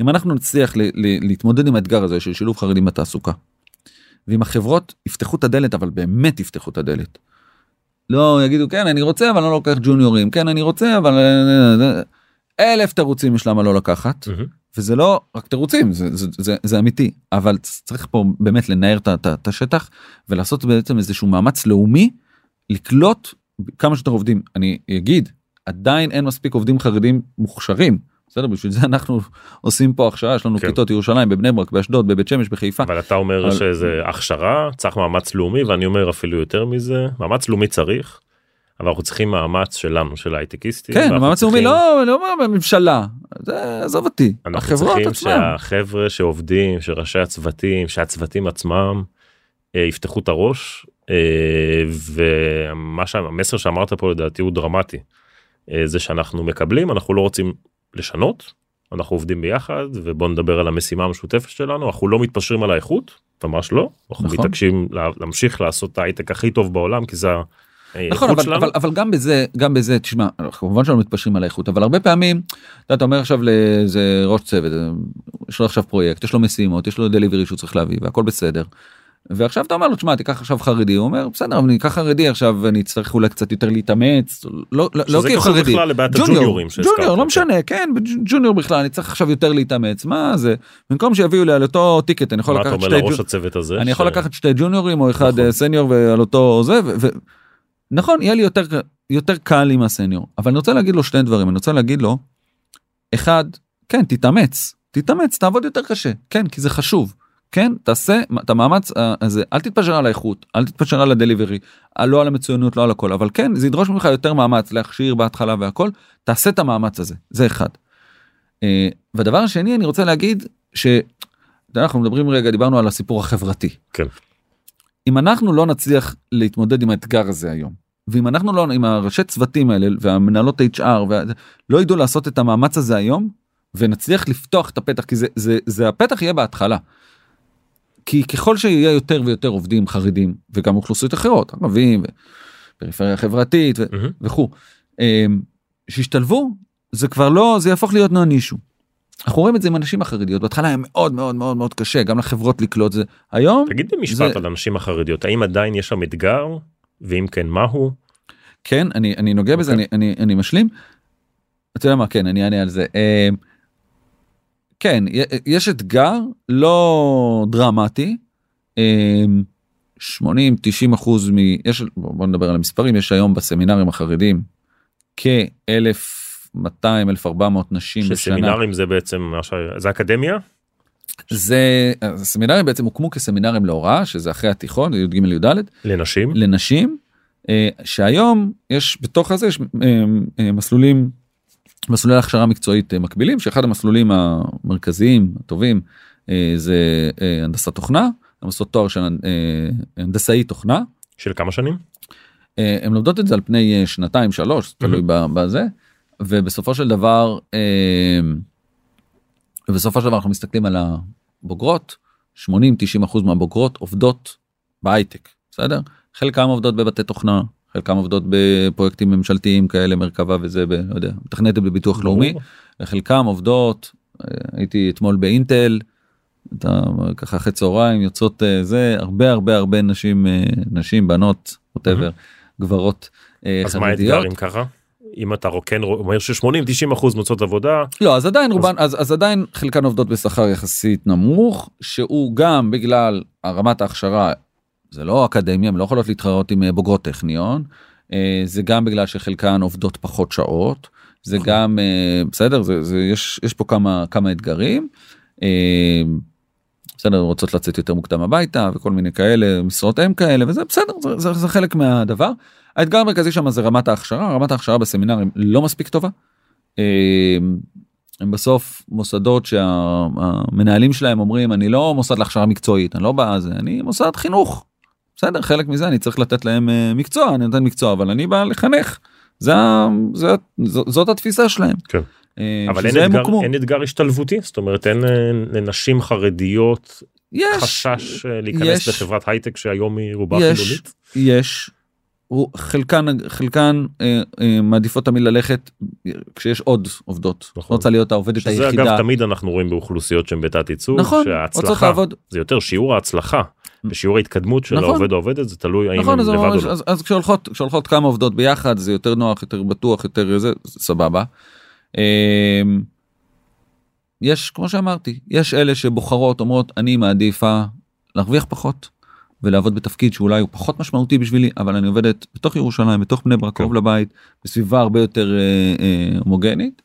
אם אנחנו נצליח ל- ל- להתמודד עם האתגר הזה של שילוב חרדים בתעסוקה. ואם החברות יפתחו את הדלת אבל באמת יפתחו את הדלת. לא יגידו כן אני רוצה אבל אני לא לוקח ג'וניורים כן אני רוצה אבל אה, אלף תירוצים יש למה לא לקחת. מהמם. וזה לא רק תירוצים זה, זה, זה, זה אמיתי אבל צריך פה באמת לנער את השטח ולעשות בעצם איזשהו מאמץ לאומי לקלוט כמה שיותר עובדים אני אגיד עדיין אין מספיק עובדים חרדים מוכשרים בסדר בשביל זה אנחנו עושים פה הכשרה יש לנו כן. כיתות ירושלים בבני ברק באשדוד בבית שמש בחיפה אבל אתה אומר אבל- שזה הכשרה צריך מאמץ לאומי ואני אומר אפילו יותר מזה מאמץ לאומי צריך. אבל אנחנו צריכים מאמץ שלנו של הייטקיסטים. כן מאמץ לאומי צריכים- לא לא בממשלה זה עזוב אותי אנחנו החברות צריכים עצמם שהחבר'ה שעובדים שראשי הצוותים שהצוותים עצמם אה, יפתחו את הראש אה, ומה שהמסר שאמרת פה לדעתי הוא דרמטי. אה, זה שאנחנו מקבלים אנחנו לא רוצים לשנות אנחנו עובדים ביחד ובוא נדבר על המשימה המשותפת שלנו אנחנו לא מתפשרים על האיכות ממש לא אנחנו נכון. מתעקשים לה- להמשיך לעשות את ההייטק הכי טוב בעולם כי זה נכון אבל, שלנו. אבל אבל גם בזה גם בזה תשמע כמובן שלא מתפשרים על האיכות אבל הרבה פעמים אתה, אומר עכשיו לאיזה ראש צוות יש לו עכשיו פרויקט יש לו משימות יש לו דליברי שהוא צריך להביא והכל בסדר. ועכשיו אתה אומר לו תשמע תיקח עכשיו חרדי. הוא אומר בסדר אבל אני אקח חרדי עכשיו אני אצטרך אולי קצת יותר להתאמץ. לא לא לא כי הוא חרדי. בכלל לבעיית הג'וניורים ג'וניור לא כן. משנה כן ג'וניור בכלל אני צריך עכשיו יותר להתאמץ. מה זה? במקום שיביאו לי על אותו טיקט אני יכול לקחת שתי לראש ג'ו- הצוות הזה? אני יכול לקחת שתי ג'וניורים או אחד נכון. אה, סניור ועל אותו זה. נכון יהיה לי יותר יותר קל עם הסניור. אבל אני רוצה להגיד לו שני דברים. אני רוצה להגיד לו אחד כן תתאמץ. תתאמץ תעבוד יותר קשה. כן כי זה חשוב כן תעשה את המאמץ אה, הזה אל תתפשר על האיכות אל תתפשר על הדליברי אה, לא על המצוינות לא על הכל אבל כן זה ידרוש ממך יותר מאמץ להכשיר בהתחלה והכל תעשה את המאמץ הזה זה אחד. אה, והדבר השני אני רוצה להגיד ש... אתה יודע, אנחנו מדברים רגע דיברנו על הסיפור החברתי. כן. אם אנחנו לא נצליח להתמודד עם האתגר הזה היום ואם אנחנו לא עם הראשי צוותים האלה והמנהלות HR וה- לא ידעו לעשות את המאמץ הזה היום ונצליח לפתוח את הפתח כי זה זה זה הפתח יהיה בהתחלה. כי ככל שיהיה יותר ויותר עובדים חרדים וגם אוכלוסיות אחרות ערבים פריפריה חברתית ו- מהמם. וכו' אמ, שישתלבו זה כבר לא זה יהפוך להיות נון אישו. אנחנו רואים את זה עם הנשים החרדיות בהתחלה היה מאוד מאוד מאוד מאוד קשה גם לחברות לקלוט זה היום תגיד במשפט זה- על הנשים החרדיות האם עדיין יש שם אתגר ואם כן מהו כן אני אני נוגע בזה אני אוקיי. אני אני משלים. אתה יודע מה כן אני אענה על זה. אמ, כן יש אתגר לא דרמטי. אמ, 80 90 אחוז מ... יש בוא נדבר על המספרים יש היום בסמינרים החרדים כ-1200 1400 נשים בשנה. שסמינרים זה בעצם זה אקדמיה זה הסמינרים בעצם הוקמו כסמינרים להוראה שזה אחרי התיכון י"ג י"ד לנשים לנשים אה, שהיום יש בתוך הזה יש אה, אה, מסלולים מסלולי הכשרה מקצועית אה, מקבילים שאחד המסלולים המרכזיים הטובים אה, זה אה, הנדסת תוכנה הן עושות תואר של הנדסאי תוכנה. של כמה שנים? הן לומדות את זה על פני שנתיים שלוש תלוי בזה ובסופו של דבר ובסופו של דבר אנחנו מסתכלים על הבוגרות 80 90 אחוז מהבוגרות עובדות בהייטק בסדר חלקם עובדות בבתי תוכנה חלקם עובדות בפרויקטים ממשלתיים כאלה מרכבה וזה ב, לא יודע מתכנתת בביטוח לאומי וחלקם עובדות הייתי אתמול באינטל. אתה ככה אחרי צהריים יוצאות אה, זה הרבה הרבה הרבה נשים אה, נשים בנות ווטאבר גברות אה, אז מה האתגר אם ככה? אם אתה רוקן אומר ש-80 90 אחוז מוצאות עבודה לא אז עדיין רובן אז, אז עדיין חלקן עובדות בשכר יחסית נמוך שהוא גם בגלל רמת ההכשרה זה לא אקדמיה הם לא יכולות להתחרות עם בוגרות טכניון זה גם בגלל שחלקן עובדות פחות שעות זה נכון. גם בסדר זה, זה יש יש פה כמה כמה אתגרים. בסדר רוצות לצאת יותר מוקדם הביתה וכל מיני כאלה משרות אם כאלה וזה בסדר זה, זה, זה חלק מהדבר. האתגר המרכזי שם זה רמת ההכשרה רמת ההכשרה בסמינרים לא מספיק טובה. אה, הם בסוף מוסדות שהמנהלים שלהם אומרים אני לא מוסד להכשרה מקצועית אני לא בא זה אני מוסד חינוך. בסדר חלק מזה אני צריך לתת להם אה, מקצוע אני נותן מקצוע אבל אני בא לחנך. זה, זה, זאת התפיסה שלהם. כן. אה, אבל אין אתגר, אין אתגר השתלבותי זאת אומרת אין לנשים חרדיות יש חשש אה, להיכנס יש, לחברת הייטק שהיום היא רובה יש, חילונית? יש. חלקן חלקן אה, אה, מעדיפות תמיד ללכת כשיש עוד עובדות נכון. רוצה להיות העובדת שזה היחידה. אגב תמיד אנחנו רואים באוכלוסיות שהן בתת ייצוג נכון, שההצלחה. זה יותר שיעור ההצלחה ושיעור ההתקדמות של נכון. העובד או העובדת זה תלוי נכון, האם הם לבד או לא. אז, אז כשהולכות כשהולכות כמה עובדות ביחד זה יותר נוח יותר בטוח יותר זה סבבה. אמ, יש כמו שאמרתי יש אלה שבוחרות אומרות אני מעדיפה להרוויח פחות ולעבוד בתפקיד שאולי הוא פחות משמעותי בשבילי אבל אני עובדת בתוך ירושלים בתוך בני ברק קרוב כן. לבית בסביבה הרבה יותר אה, אה, הומוגנית.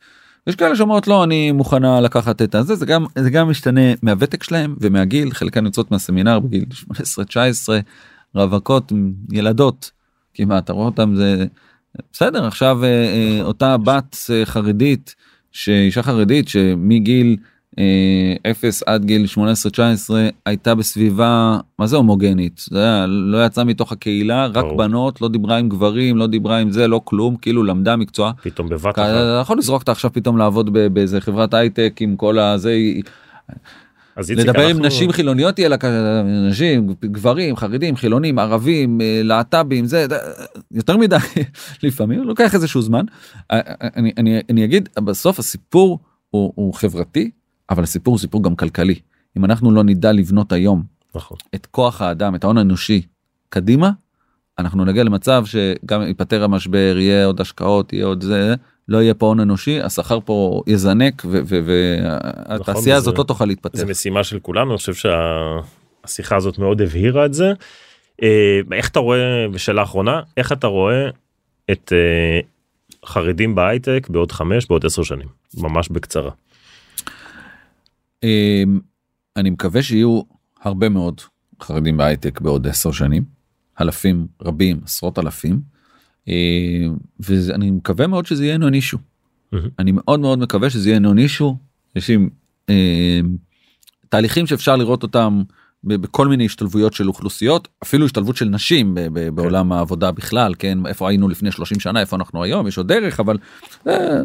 יש כאלה שאומרות לא אני מוכנה לקחת את הזה זה גם זה גם משתנה מהוותק שלהם ומהגיל חלקן יוצאות מהסמינר בגיל 18 19 רווקות ילדות כמעט אתה רואה אותם זה בסדר עכשיו אה, אה. אותה בת אה, חרדית שאישה חרדית שמגיל 0 עד גיל 18-19 הייתה בסביבה מה זה הומוגנית זה היה, לא יצאה מתוך הקהילה רק או. בנות לא דיברה עם גברים לא דיברה עם זה לא כלום כאילו למדה מקצוע פתאום בבת אחת. אתה יכול לזרוק אותה עכשיו פתאום לעבוד באיזה חברת הייטק עם כל הזה. אז לדבר עם נשים חילוניות יהיה לה נשים גברים חרדים חילונים ערבים אה, להט"בים זה יותר מדי לפעמים לוקח איזשהו זמן אה, אה, אני, אני, אני אגיד בסוף הסיפור הוא, הוא חברתי אבל הסיפור הוא סיפור גם כלכלי אם אנחנו לא נדע לבנות היום נכון. את כוח האדם את ההון האנושי קדימה אנחנו נגיע למצב שגם ייפתר המשבר יהיה עוד השקעות יהיה עוד זה לא יהיה פה הון אנושי השכר פה יזנק והתעשייה נכון, הזאת לא תוכל להתפתח. זה משימה של כולנו אני חושב שהשיחה הזאת מאוד הבהירה את זה. אה, איך אתה רואה ושאלה אחרונה איך אתה רואה את אה, חרדים בהייטק בעוד חמש בעוד עשר שנים ממש בקצרה. אה, אני מקווה שיהיו הרבה מאוד חרדים בהייטק בעוד עשר שנים אלפים רבים עשרות אלפים. אה, ואני מקווה מאוד שזה יהיה נון אישו. אני מאוד מאוד מקווה שזה יהיה נון אישו. יש עם אה, תהליכים שאפשר לראות אותם בכל מיני השתלבויות של אוכלוסיות אפילו השתלבות של נשים כן. בעולם העבודה בכלל כן איפה היינו לפני 30 שנה איפה אנחנו היום יש עוד דרך אבל אה,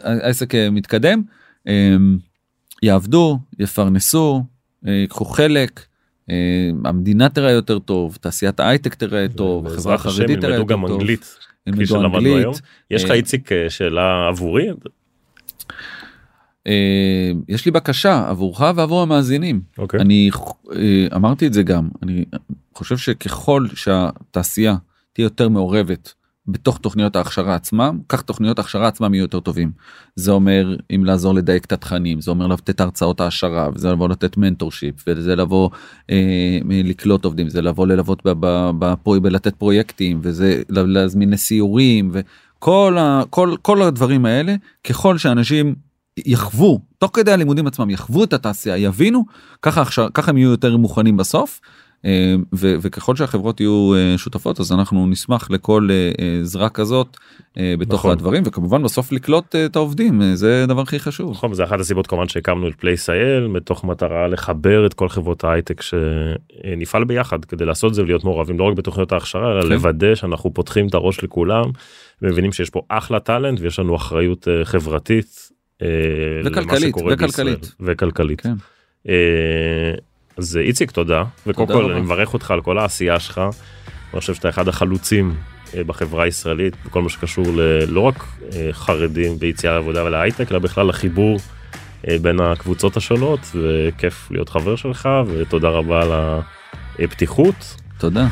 העסק מתקדם יעבדו יפרנסו ייקחו חלק אה, המדינה תראה יותר טוב תעשיית ההייטק תראה טוב החברה החרדית תראה יותר טוב. אנגלית. כפי שלמדנו היום. יש לך אה, איציק אה, שאלה עבורי? יש לי בקשה עבורך ועבור המאזינים. Okay. אוקיי. אני אמרתי את זה גם אני חושב שככל שהתעשייה תהיה יותר מעורבת בתוך תוכניות ההכשרה עצמם כך תוכניות ההכשרה עצמם יהיו יותר טובים. זה אומר אם לעזור לדייק את התכנים זה אומר לתת הרצאות העשרה וזה לבוא לתת מנטורשיפ וזה לבוא אה, לקלוט עובדים זה לבוא ללוות בפרו, בלתת פרויקטים וזה להזמין לסיורים וכל ה, כל, כל הדברים האלה ככל שאנשים יחוו תוך כדי הלימודים עצמם יחוו את התעשייה יבינו ככה ככה הם יהיו יותר מוכנים בסוף וככל שהחברות יהיו שותפות אז אנחנו נשמח לכל עזרה כזאת בתוך נכון. הדברים וכמובן בסוף לקלוט את העובדים זה דבר הכי חשוב. נכון זה אחת הסיבות כמובן שהקמנו את פלייסייל מתוך מטרה לחבר את כל חברות ההייטק שנפעל ביחד כדי לעשות זה ולהיות מעורבים לא רק בתוכניות ההכשרה אלא כן. לוודא שאנחנו פותחים את הראש לכולם מבינים שיש פה אחלה talent ויש לנו אחריות חברתית. וכלכלית וכלכלית וכלכלית. כן. אז איציק תודה וקודם כל אני מברך אותך על כל העשייה שלך. אני חושב שאתה אחד החלוצים אה, בחברה הישראלית בכל מה שקשור ללא רק אה, חרדים ויציאה לעבודה ולהייטק אלא בכלל לחיבור אה, בין הקבוצות השונות וכיף להיות חבר שלך ותודה רבה על הפתיחות. תודה.